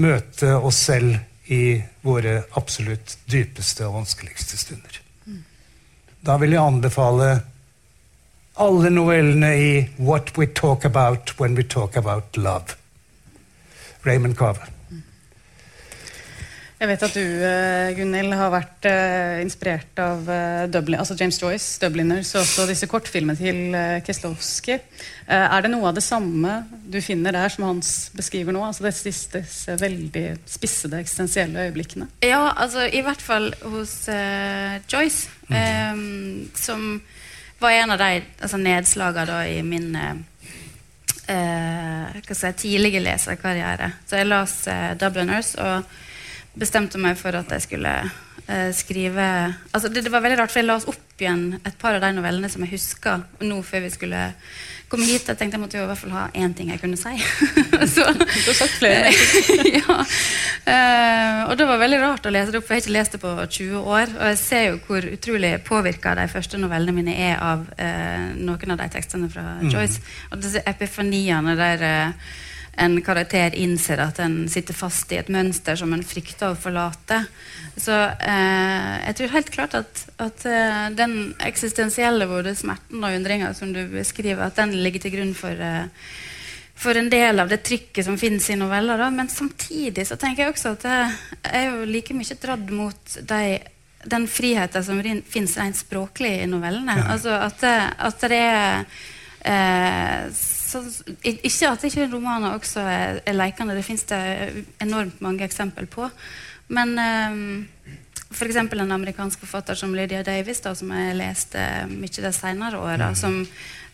møte oss selv i våre absolutt dypeste og vanskeligste stunder. Da vil jeg anbefale alle novellene i What We Talk About When We Talk About Love. Raymond Carver. Jeg vet at du Gunnil, Gunhild, har vært uh, inspirert av uh, Dublin, altså James Joyce, 'Dubliners', og også disse kortfilmene til uh, Keslowski. er det noe av det samme du finner der som Hans beskriver nå? altså disse, disse veldig spissede, eksistensielle øyeblikkene? Ja, altså i hvert fall hos Joyce, um, som var en av de altså, nedslagene i min si, tidlige leserkarriere. Så jeg las 'Dubliners'. og bestemte meg for at jeg skulle eh, skrive altså det, det, var veldig rart, for jeg la oss opp igjen et par av de novellene som jeg huska nå før vi skulle komme hit. Jeg tenkte jeg måtte jo i hvert fall ha én ting jeg kunne si. Så, du har sagt flere. ja. Eh, og det var veldig rart å lese det opp, for jeg har ikke lest det på 20 år. Og jeg ser jo hvor utrolig påvirka de første novellene mine er av eh, noen av de tekstene fra mm. Joyce. Og disse epifaniene der eh, en karakter innser at en sitter fast i et mønster som en frykter å forlate. Så eh, jeg tror helt klart at, at eh, den eksistensielle både smerten og undringa som du beskriver, at den ligger til grunn for, eh, for en del av det trykket som finnes i noveller. Da. Men samtidig så tenker jeg også at jeg er jo like mye dratt mot de, den friheten som finnes rent språklig i novellene. Ja. Altså at, at det er eh, så, ikke at ikke romaner også er, er lekende, det fins det enormt mange eksempler på. Men um, f.eks. en amerikansk forfatter som Lydia Davis, da, som jeg leste mye de senere åra, mm. som,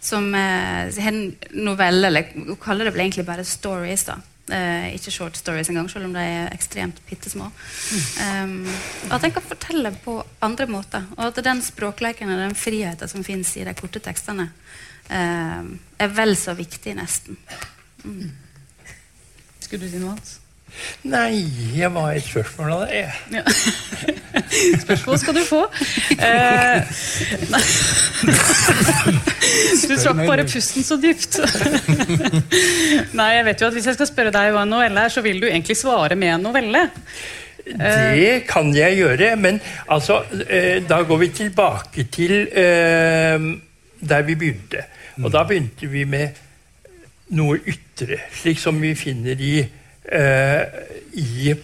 som har novelle eller hun kaller det vel egentlig bare stories. da. Uh, ikke short stories engang, selv om de er ekstremt bitte små. Um, at en kan fortelle på andre måter. Og at den språkleken og den friheten som fins i de korte tekstene, uh, er vel så viktig, nesten. Mm. Skulle du si noe annet? Nei, jeg var et spørsmål av det. Ja. Spørsmål skal du få. Eh, du trakk bare pusten så dypt. Nei, jeg vet jo at Hvis jeg skal spørre deg hva en novelle er, så vil du egentlig svare med en novelle. Det kan jeg gjøre, men altså eh, Da går vi tilbake til eh, der vi begynte. Og da begynte vi med noe ytre, slik som vi finner i Eh, i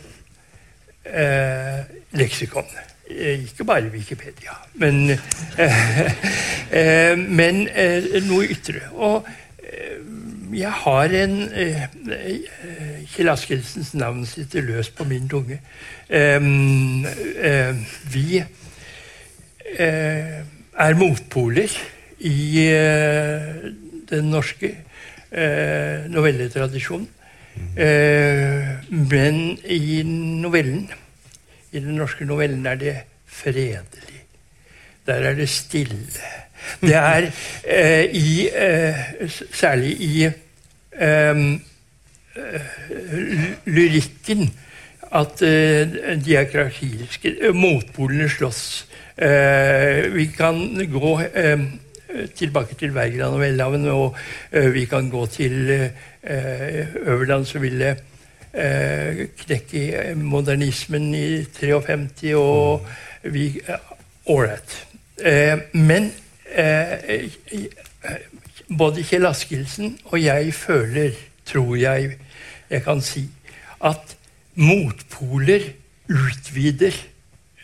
eh, leksikon. Eh, ikke bare Wikipedia, men, men noe ytre. Og jeg har en Kjell Askildsens navn sitter løst på min tunge. Vi er motpoler i den norske novelletradisjonen. Eh, men i novellen, i den norske novellen, er det fredelig. Der er det stille. Det er eh, i eh, Særlig i eh, lyrikken at eh, de er karakteristiske. Motpolene slåss. Eh, vi kan gå tilbake til Wergeland og og vi kan gå til Eh, Øverland så ville eh, knekke modernismen i 53, og vi Ålreit. Eh, men både Kjell Askildsen og jeg føler, tror jeg jeg kan si, at motpoler utvider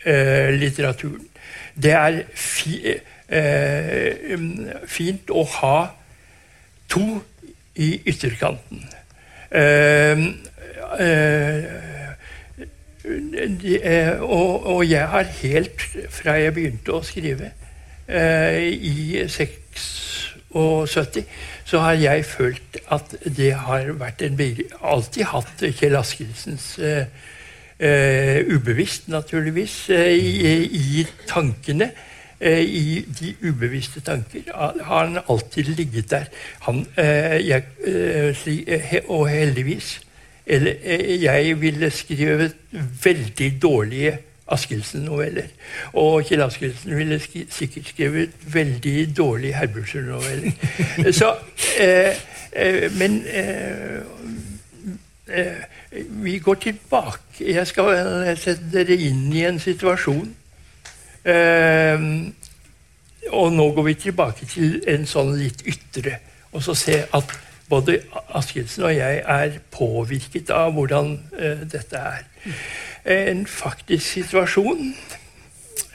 eh, litteraturen. Det er fi, eh, fint å ha to i ytterkanten. Uh, uh, og, og, jeg har helt fra jeg begynte å skrive uh, i 76, så har jeg følt at det har vært en Alltid hatt Kjell Askildsens ubevisst, naturligvis, i, i tankene. Eh, i de ubevisste tanker har han alltid ligget der. Han, eh, jeg, eh, og heldigvis eller, Jeg ville skrevet veldig dårlige Askildsen-noveller. Og Kjell Askildsen ville skri, sikkert skrevet veldig dårlige Herbrugsen-noveller. Så eh, Men eh, eh, vi går tilbake. Jeg skal sette dere inn i en situasjon og nå går vi tilbake til en sånn litt ytre, og så se at både Askildsen og jeg er påvirket av hvordan eh, dette er. En faktisk situasjon.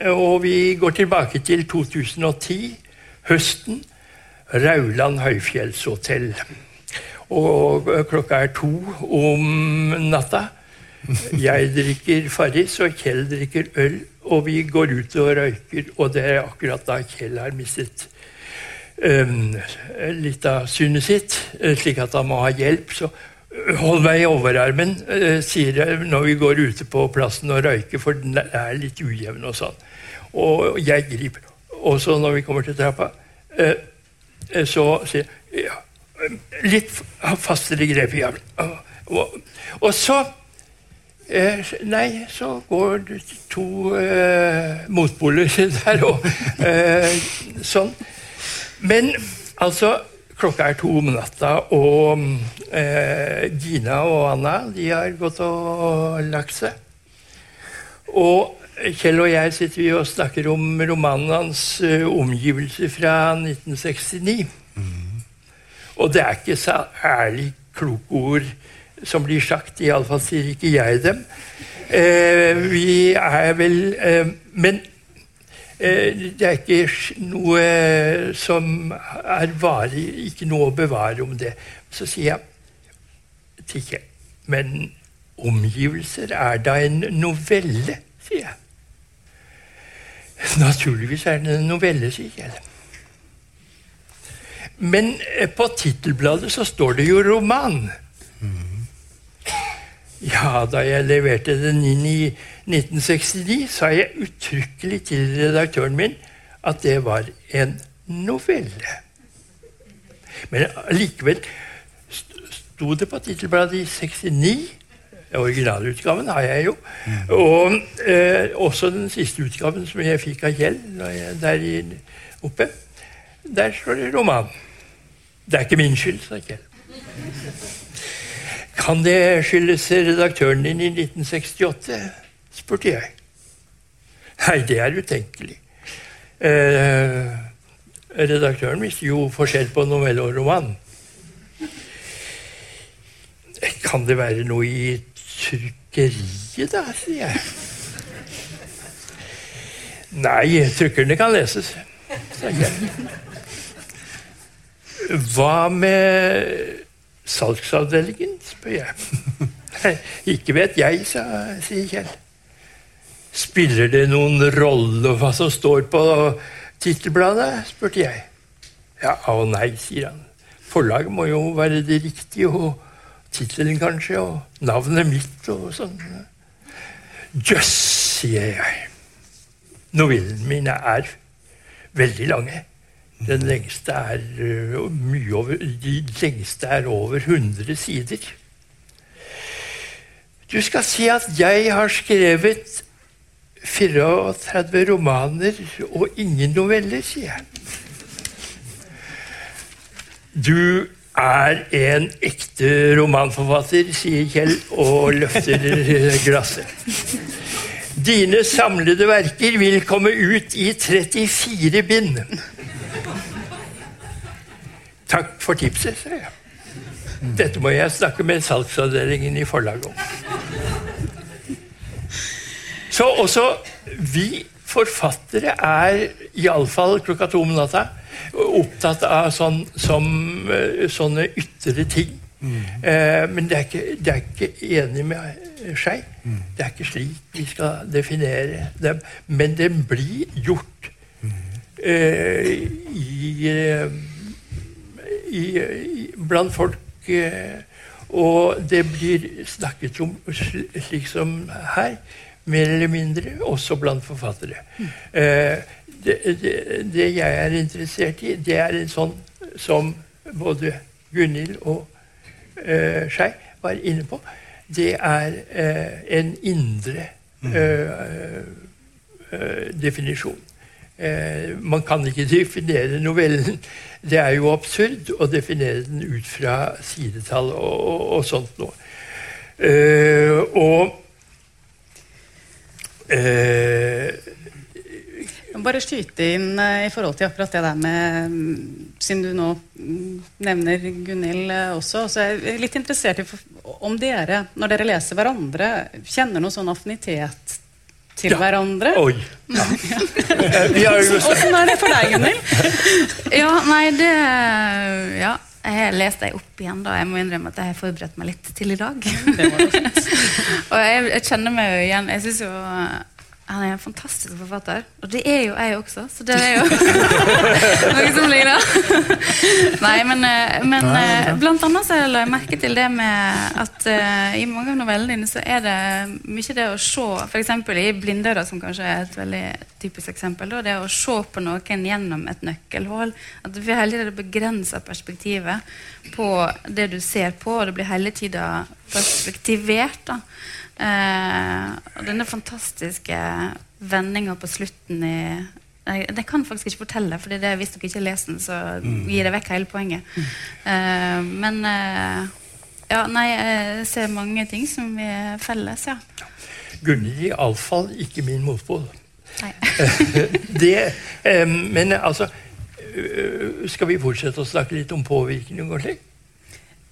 Og vi går tilbake til 2010, høsten. Rauland høyfjellshotell. Og klokka er to om natta. Jeg drikker Farris, og Kjell drikker øl. Og vi går ut og røyker, og det er akkurat da Kjell har mistet um, litt av synet sitt, eh, slik at han må ha hjelp. Så hold meg i overarmen, uh, sier jeg når vi går ute på plassen og røyker, for den er litt ujevn og sånn. Og jeg griper. Og så når vi kommer til trappa, så sier jeg ja, litt fastere grep i. Og, og, og så Eh, nei, så går det to eh, motpoler der òg. eh, sånn. Men altså Klokka er to om natta, og eh, Gina og Anna de har gått og lagt seg. Og Kjell og jeg sitter vi og snakker om romanen hans uh, 'Omgivelser' fra 1969. Mm. Og det er ikke så ærlig kloke ord som blir sagt. Iallfall sier ikke jeg dem. Eh, vi er vel eh, Men eh, det er ikke noe som er varig, ikke noe å bevare om det. Så sier jeg til Men omgivelser er da en novelle, sier jeg. Naturligvis er det en novelle, sier Kjell. Men eh, på tittelbladet så står det jo roman. Ja, da jeg leverte den inn i 1969, sa jeg uttrykkelig til redaktøren min at det var en novelle. Men likevel sto det på tittelbladet i 69. Originalutgaven har jeg jo. Og eh, også den siste utgaven som jeg fikk av Kjell der oppe. Der står det roman. Det er ikke min skyld, sa Kjell. Kan det skyldes redaktøren din i 1968? spurte jeg. Nei, det er utenkelig. Eh, redaktøren visste jo forskjell på novelle og roman. Kan det være noe i trykkeriet, da, sier jeg. Nei, trykkerne kan leses. Hva med Salgsavdelingen, spør jeg. Ikke vet jeg, sa, sier Kjell. Spiller det noen rolle hva som står på tittelbladet? spurte jeg. Ja og nei, sier han. Forlaget må jo være det riktige, og tittelen kanskje, og navnet mitt og sånn. Jøss, sier jeg. Novellene mine er veldig lange. Den lengste er mye over De lengste er over 100 sider. Du skal si at jeg har skrevet 34 romaner og ingen noveller, sier jeg. Du er en ekte romanforfatter, sier Kjell og løfter glasset. Dine samlede verker vil komme ut i 34 bind. Takk for tipset, sa jeg. Dette må jeg snakke med salgsavdelingen i forlaget om. Så også vi forfattere er iallfall klokka to om natta opptatt av sånn, som, eh, sånne ytre ting. Mm. Eh, men det er, ikke, det er ikke enig med seg. Mm. Det er ikke slik vi skal definere dem. Men det blir gjort mm. eh, i eh, i, i, blant folk. Eh, og det blir snakket om slik som her, mer eller mindre, også blant forfattere. Mm. Eh, det, det, det, jeg er interessert i, det er en sånn som både Gunhild og eh, Skei var inne på. Det er eh, en indre eh, eh, definisjon. Eh, man kan ikke definere novellen. Det er jo absurd å definere den ut fra sidetall og, og, og sånt noe. Eh, og eh, bare skyte inn eh, i forhold til akkurat det der med mm, siden du nå mm, nevner Gunhild også, så er jeg litt interessert i om dere, når dere leser hverandre, kjenner noe sånn affinitet til Ja. hverandre? Oi. Ja. Eh, Åssen er det for deg, Gunhild? Ja, nei, det Ja. Jeg har lest deg opp igjen, da. Jeg må innrømme at jeg har forberedt meg litt til i dag. og jeg, jeg kjenner meg jo igjen. Jeg syns jo han er en fantastisk forfatter. Og det er jo jeg også, så det er jo noe som ligner. Nei, men, eh, men eh, blant annet så la jeg merke til det med at uh, i mange av novellene dine så er det mye det å se F.eks. i 'Blindøra', som kanskje er et veldig typisk eksempel. Da, det å se på noen gjennom et nøkkelhull. At vi hele tiden begrenser perspektivet på det du ser på, og det blir hele tida perspektivert. da Eh, og denne fantastiske vendinga på slutten i Det kan jeg faktisk ikke fortelle, for hvis dere ikke leser den, så gir det vekk hele poenget. Eh, men eh, ja, nei, jeg ser mange ting som vi er felles, ja. Gunhild iallfall ikke min motpol. Nei. det, eh, men altså Skal vi fortsette å snakke litt om påvirkning og slikt?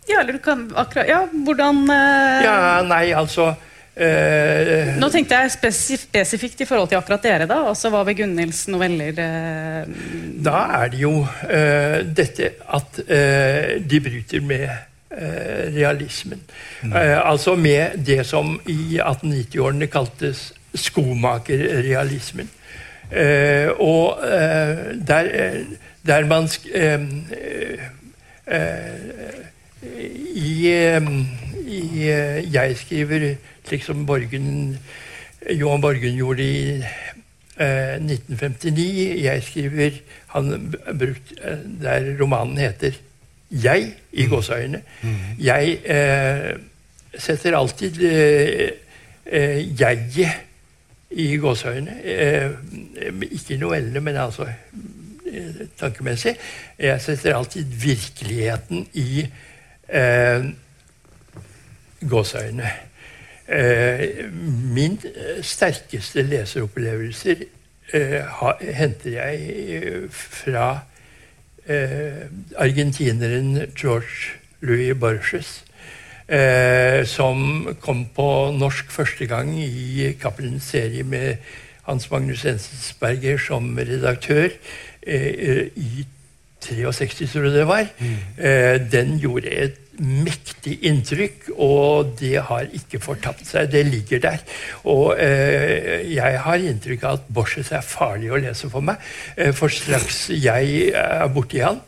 Ja, eller du kan akkurat Ja, hvordan eh, Ja, nei, altså uh... Nå tenkte jeg spesif spesifikt i forhold til akkurat dere, da. Altså hva ved Gunhilds noveller uh... Da er det jo eh, dette at eh, de bryter med realismen. Eh, altså med det som i 1890-årene kaltes skomakerrealismen. Eh, og eh, der, eh, der man eh, eh, i, i Jeg skriver slik som Borgen, Johan Borgen gjorde i eh, 1959. Jeg skriver Han brukt Der romanen heter 'Jeg' i gåseøyne. Jeg eh, setter alltid eh, jeget i gåseøyne. Eh, ikke i novellene, men altså eh, tankemessig. Jeg setter alltid virkeligheten i eh, gåseøyne. Eh, min sterkeste leseropplevelser eh, ha, henter jeg eh, fra argentineren George Louis Borges. Eh, som kom på norsk første gang i Cappelens serie med Hans Magnus Ensensberger som redaktør eh, i 63, tror jeg det var. Eh, den gjorde et mektig inntrykk, og det har ikke fortapt seg. Det ligger der. Og eh, jeg har inntrykk av at Borges er farlig å lese for meg. Eh, for straks jeg er borti han,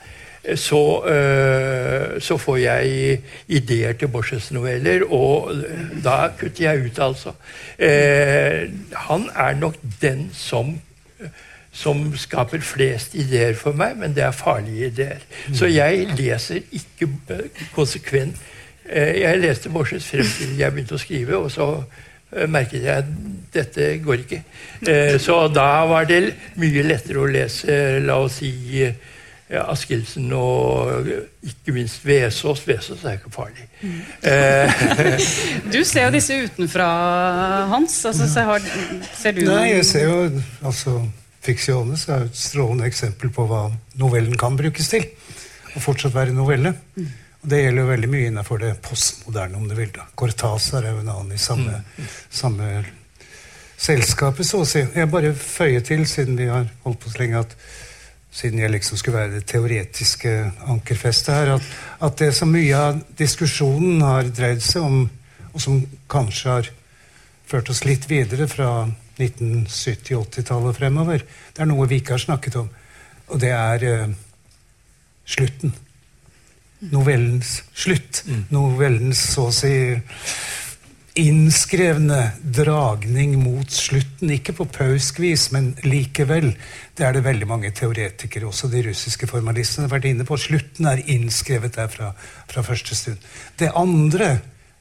så, eh, så får jeg ideer til Borges noveller, og da kutter jeg ut, altså. Eh, han er nok den som som skaper flest ideer for meg, men det er farlige ideer. Så jeg leser ikke konsekvent eh, Jeg leste Borses frem til jeg begynte å skrive, og så merket jeg at dette går ikke. Så da var det mye lettere å lese, la oss si ja, Askildsen og ikke minst Vesaas. Vesaas er ikke farlig. Eh, Du ser jo disse utenfra, Hans. Altså, så har, ser du Nei, jeg ser jo altså Fictiones er et strålende eksempel på hva novellen kan brukes til. Og fortsatt være novelle. Og Det gjelder jo veldig mye innenfor det postmoderne, om du vil. da. Cortázar er jo en annen i samme, samme selskapet, så å si. Jeg bare føyer til, siden vi har holdt på så lenge, at siden jeg liksom skulle være det teoretiske ankerfestet her, at, at det som mye av diskusjonen har dreid seg om, og som kanskje har ført oss litt videre fra 1970-80-tallet og fremover, det er noe vi ikke har snakket om, og det er eh, slutten. Novellens slutt. Novellens så å si innskrevne dragning mot slutten. Ikke på pauskvis, men likevel. Det er det veldig mange teoretikere, også de russiske formalistene, har vært inne på. Slutten er innskrevet der fra, fra første stund. Det andre,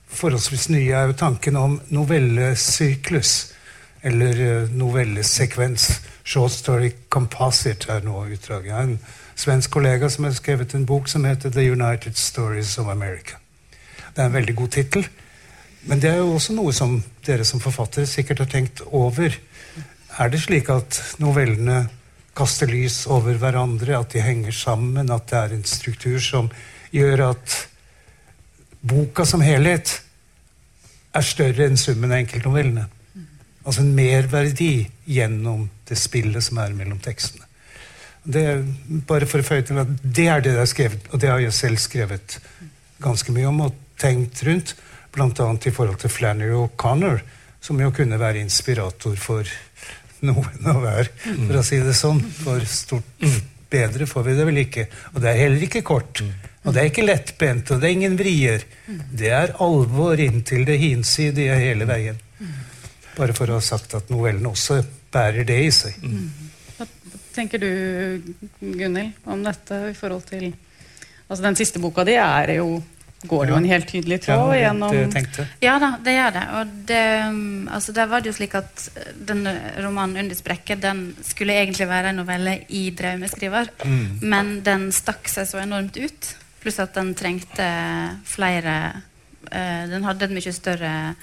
forholdsvis nye, er jo tanken om novellesyklus. Eller eh, novellesekvens. Short story composite er nå utdraget. En svensk kollega som har skrevet en bok som heter The United Stories of America. Det er en veldig god tittel. Men det er jo også noe som dere som forfattere sikkert har tenkt over. Er det slik at novellene kaster lys over hverandre, at de henger sammen, at det er en struktur som gjør at boka som helhet er større enn summen av enkeltnovellene. Altså en merverdi gjennom det spillet som er mellom tekstene. Det, bare for å føye til at det er det det er skrevet, og det har jeg selv skrevet ganske mye om og tenkt rundt. Bl.a. i forhold til Flannery O'Connor, som jo kunne være inspirator for noen å være, for å si det sånn. For stort bedre får vi det vel ikke. Og det er heller ikke kort. Og det er ikke lettbent, og det er ingen vrier. Det er alvor inntil det hinsidige hele veien. Bare for å ha sagt at novellen også bærer det i seg. Hva tenker du, Gunhild, om dette i forhold til Altså, den siste boka di er jo Går det jo en helt tydelig tråd Ja, gjennom. Ja da, det gjør det. Og det, um, altså der var det jo slik at den denne romanen 'Under sprekket' den skulle egentlig være en novelle i 'Draumeskriver', men den stakk seg så enormt ut. Pluss at den trengte flere uh, Den hadde et mye større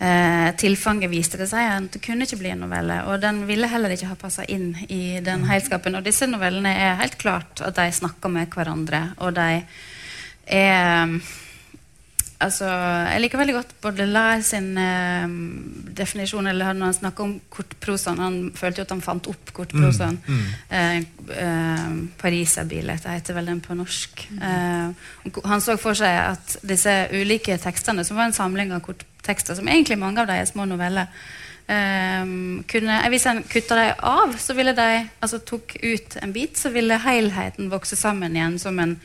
uh, tilfanget, viste det seg. at Det kunne ikke bli en novelle. Og den ville heller ikke ha passa inn i den helskapen. Og disse novellene er helt klart at de snakker med hverandre, og de er Altså, jeg liker veldig godt Baudelaire sin eh, definisjon eller når han snakker om kortprosaen. Han følte jo at han fant opp kortprosaen. Eh, eh, 'Pariserbilet' heter vel den på norsk. Eh, han så for seg at disse ulike tekstene, som var en samling av korttekster, som egentlig mange av dem er små noveller eh, kunne, Hvis en kutta dem av, så ville de altså tok ut en bit, så ville helheten vokse sammen igjen som en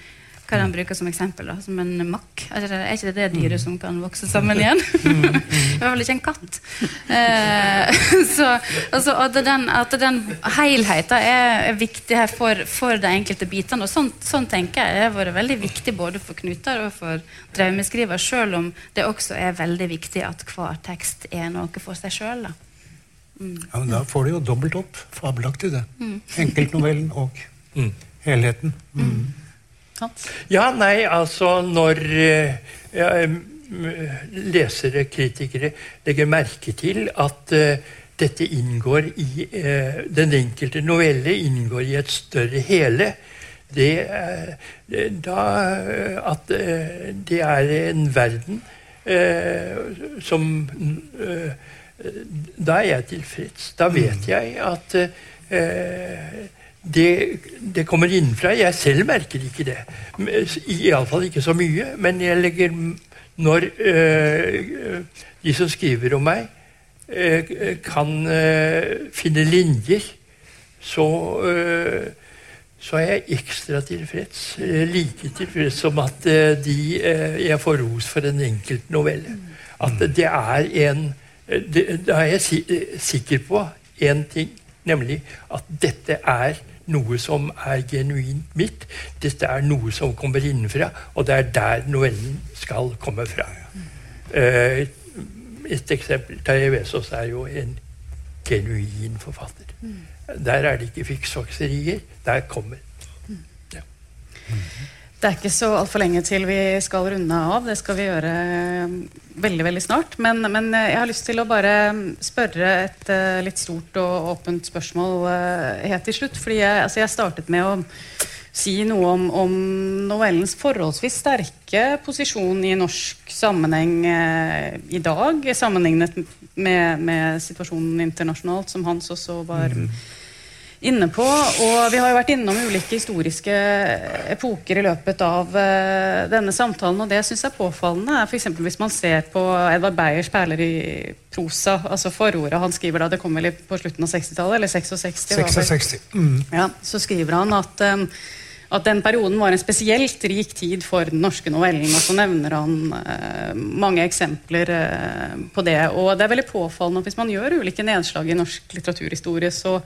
hva han bruker som eksempel? da? Som en makk? Er ikke det er ikke det, det dyret som kan vokse sammen igjen? I hvert fall ikke en katt. Eh, så, altså, at den, at den helheten er, er viktig her for, for de enkelte bitene. Og sånn, sånn tenker jeg det har vært veldig viktig både for Knutar og for Draumeskriver, selv om det også er veldig viktig at hver tekst er noe for seg sjøl. Ja, men da får du jo dobbelt opp. Fabelaktig, det. Enkeltnovellen og helheten. Mm. Hans? Ja, nei, altså når eh, ja, lesere, kritikere, legger merke til at eh, dette inngår i eh, Den enkelte novelle inngår i et større hele. Det, er- da, at det er en verden eh, som eh, Da er jeg tilfreds. Da vet jeg at eh, det, det kommer innenfra. Jeg selv merker ikke det. Iallfall ikke så mye. Men jeg legger Når øh, de som skriver om meg, øh, kan øh, finne linjer, så så er jeg ekstra tilfreds. Like tilfreds som at de, jeg får ros for en enkelt novelle. At det er en Da er jeg si, sikker på én ting, nemlig at dette er noe som er genuint mitt. Dette er noe som kommer innenfra, og det er der novellen skal komme fra. Eh, et eksempel Terje Vesaas er jo en genuin forfatter. Der er det ikke fiksfakserier. Der kommer Det er ikke så altfor lenge til vi skal runde av. Det skal vi gjøre eh, veldig veldig snart. Men, men eh, jeg har lyst til å bare spørre et eh, litt stort og åpent spørsmål eh, helt til slutt. Fordi jeg, altså jeg startet med å si noe om, om novellens forholdsvis sterke posisjon i norsk sammenheng eh, i dag, sammenlignet med, med situasjonen internasjonalt, som Hans også var inne på. Og vi har jo vært innom ulike historiske epoker i løpet av uh, denne samtalen, og det syns jeg er påfallende. er eksempel hvis man ser på Edvard Beyers perler i prosa, altså forordet han skriver da det kom vel på slutten av 60-tallet, eller 66? var vel- 66. Mm. ja, så skriver han at, um, at den perioden var en spesielt rik tid for den norske novellen. Og så nevner han eh, mange eksempler eh, på det. Og det er veldig påfallende at hvis man gjør ulike nedslag i norsk litteraturhistorie, så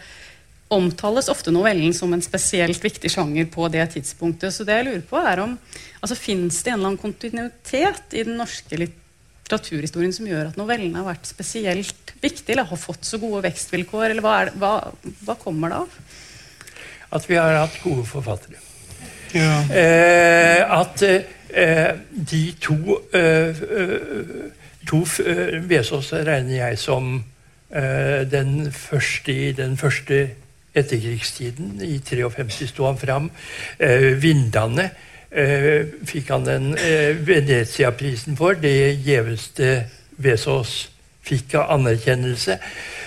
omtales ofte novellen som en spesielt viktig sjanger på det tidspunktet. Så det jeg lurer på er om altså, Fins det en eller annen kontinuitet i den norske litteraturhistorien som gjør at novellene har vært spesielt viktig, eller har fått så gode vekstvilkår? Eller hva, er det, hva, hva kommer det av? at vi har hatt gode forfattere. Ja. Eh, at eh, de to eh, eh, To eh, Vesaas regner jeg som eh, den første i den første etterkrigstiden. I 53 sto han fram. Eh, 'Vindane' eh, fikk han den eh, Venezia-prisen for. Det gjeveste Vesaas fikk av anerkjennelse.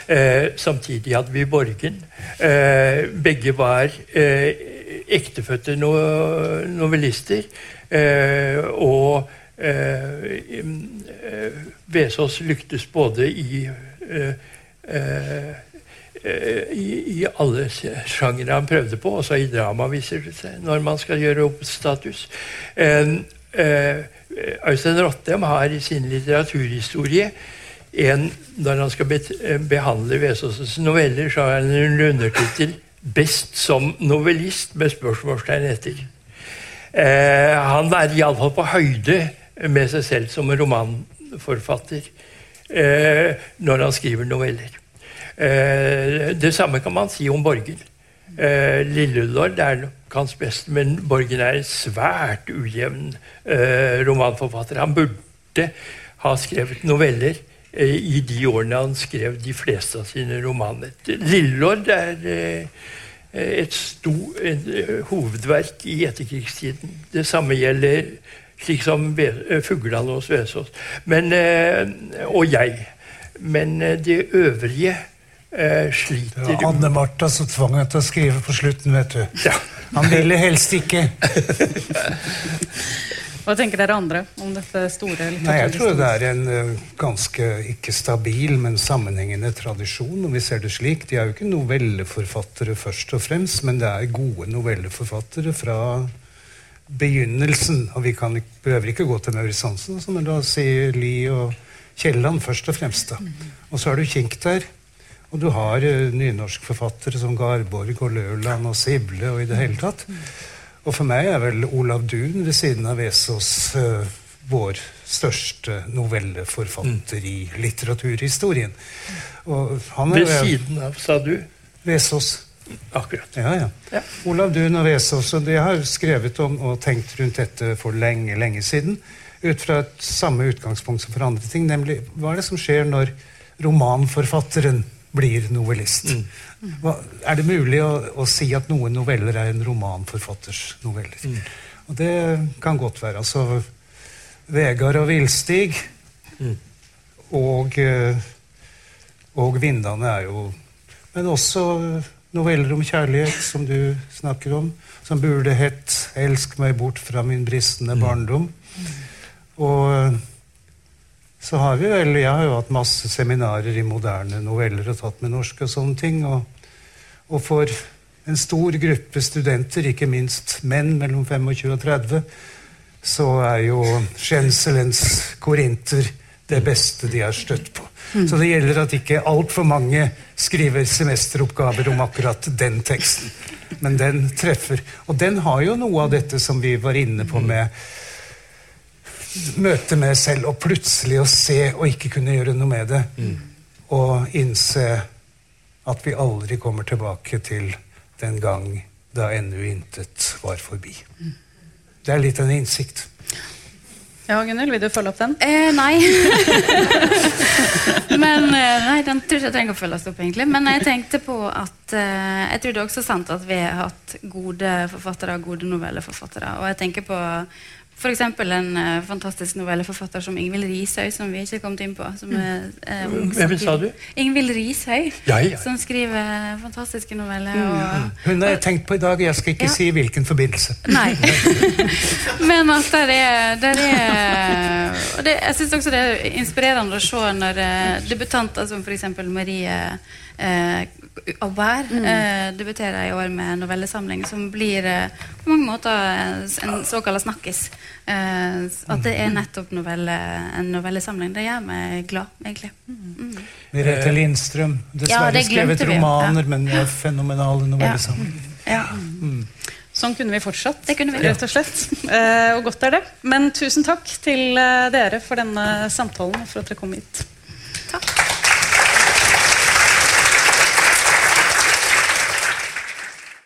Eh, samtidig hadde vi Borgen. Eh, begge var eh, ektefødte no novellister. Eh, og eh, eh, Vesaas lyktes både i i, i, alle sjangere han prøvde på, også i drama, viser det seg, når man skal gjøre opp status. Eh, Øystein Rottem har i sin litteraturhistorie en, Når han skal behandle Vesaasens noveller, så har han en undertittel 'Best som novellist', med spørsmålstegn etter. Eh, han er iallfall på høyde med seg selv som romanforfatter eh, når han skriver noveller. Eh, det samme kan man si om Borgen. Eh, Lillelord er nok hans beste, men Borgen er en svært ujevn eh, romanforfatter. Han burde ha skrevet noveller i de årene han skrev de fleste av sine romaner. Lillelord er et, stort hovedverk i etterkrigstiden. Det samme gjelder slik som eh, og hos Men, Og jeg. Men det øvrige eh, sliter Det var Anne Martha som tvang ham til å skrive på slutten, vet du. Ja. Han ville helst ikke. Hva tenker dere andre om dette store Nei, Jeg tror det er en uh, ganske ikke stabil, men sammenhengende tradisjon. om vi ser det slik. De er jo ikke novelleforfattere først og fremst, men det er gode novelleforfattere fra begynnelsen. Og vi kan, behøver ikke gå til Maurits Hansen, men da sier Lie og Kielland først og fremst. da. Og så er du Kink der. Og du har uh, nynorskforfattere som Garborg og Løland og Sible og i det hele tatt. Og for meg er vel Olav Duun ved siden av Vesaas uh, vår største novelleforfatter i litteraturhistorien. ved siden av, sa du? Vesaas. Akkurat. Ja, ja. ja. Olav Duun og Vesaas. Og de har skrevet om og tenkt rundt dette for lenge, lenge siden. Ut fra et samme utgangspunkt som for andre ting, nemlig hva er det som skjer når romanforfatteren blir novellist? Mm. Hva, er det mulig å, å, si at noen noveller er en romanforfatters noveller? Mm. Og det kan godt være. Altså Vegard og Villstig mm. og, eh, og Vindane er jo Men også noveller om kjærlighet, som du snakker om. Som burde hett 'Elsk meg bort fra min bristende barndom'. Og så har vi vel Jeg har jo hatt masse seminarer i moderne noveller og tatt med norsk og sånne ting. og og for en stor gruppe studenter, ikke minst menn mellom 25 og 30, så er jo Skjenselens korinter det beste de har støtt på. Mm. Så det gjelder at ikke altfor mange skriver semesteroppgaver om akkurat den teksten. Men den treffer. Og den har jo noe av dette som vi var inne på med møte med selv, og plutselig å se og ikke kunne gjøre noe med det. Mm. Og innse at vi aldri kommer tilbake til den gang da ennå intet var forbi. Det er litt en innsikt. Ja, Gunnhild, vil du følge opp den? Eh, nei. Men eh, nei, den tror jeg ikke trenger å følges opp, egentlig. Men jeg tenkte på at eh, Jeg tror det er også sant at vi har hatt gode forfattere og gode novelleforfattere. Og jeg tenker på F.eks. en uh, fantastisk novelleforfatter som Ingvild Rishøi, som vi ikke har kommet inn på. Som er, uh, Hvem sa du? Ingvild Rishøi, ja, ja. som skriver fantastiske noveller. Mm. Og, Hun har jeg tenkt på i dag, og jeg skal ikke ja. si hvilken forbindelse. Nei. Men at der er, der er og det, Jeg syns også det er inspirerende å se når uh, debutanter som f.eks. Marie eh, hver mm. eh, debuterer i år med en novellesamling som blir eh, på mange måter en såkalt snakkis. Eh, at det er nettopp novelle, en novellesamling. Det gjør meg glad, egentlig. Mm. Merete Lindstrøm. Dessverre ja, skrevet romaner, ja. men fenomenale novellesamlinger. Ja. Mm. Sånn kunne vi fortsatt, det kunne vi. rett og slett. Eh, og godt er det. Men tusen takk til eh, dere for denne samtalen og for at dere kom hit. Takk.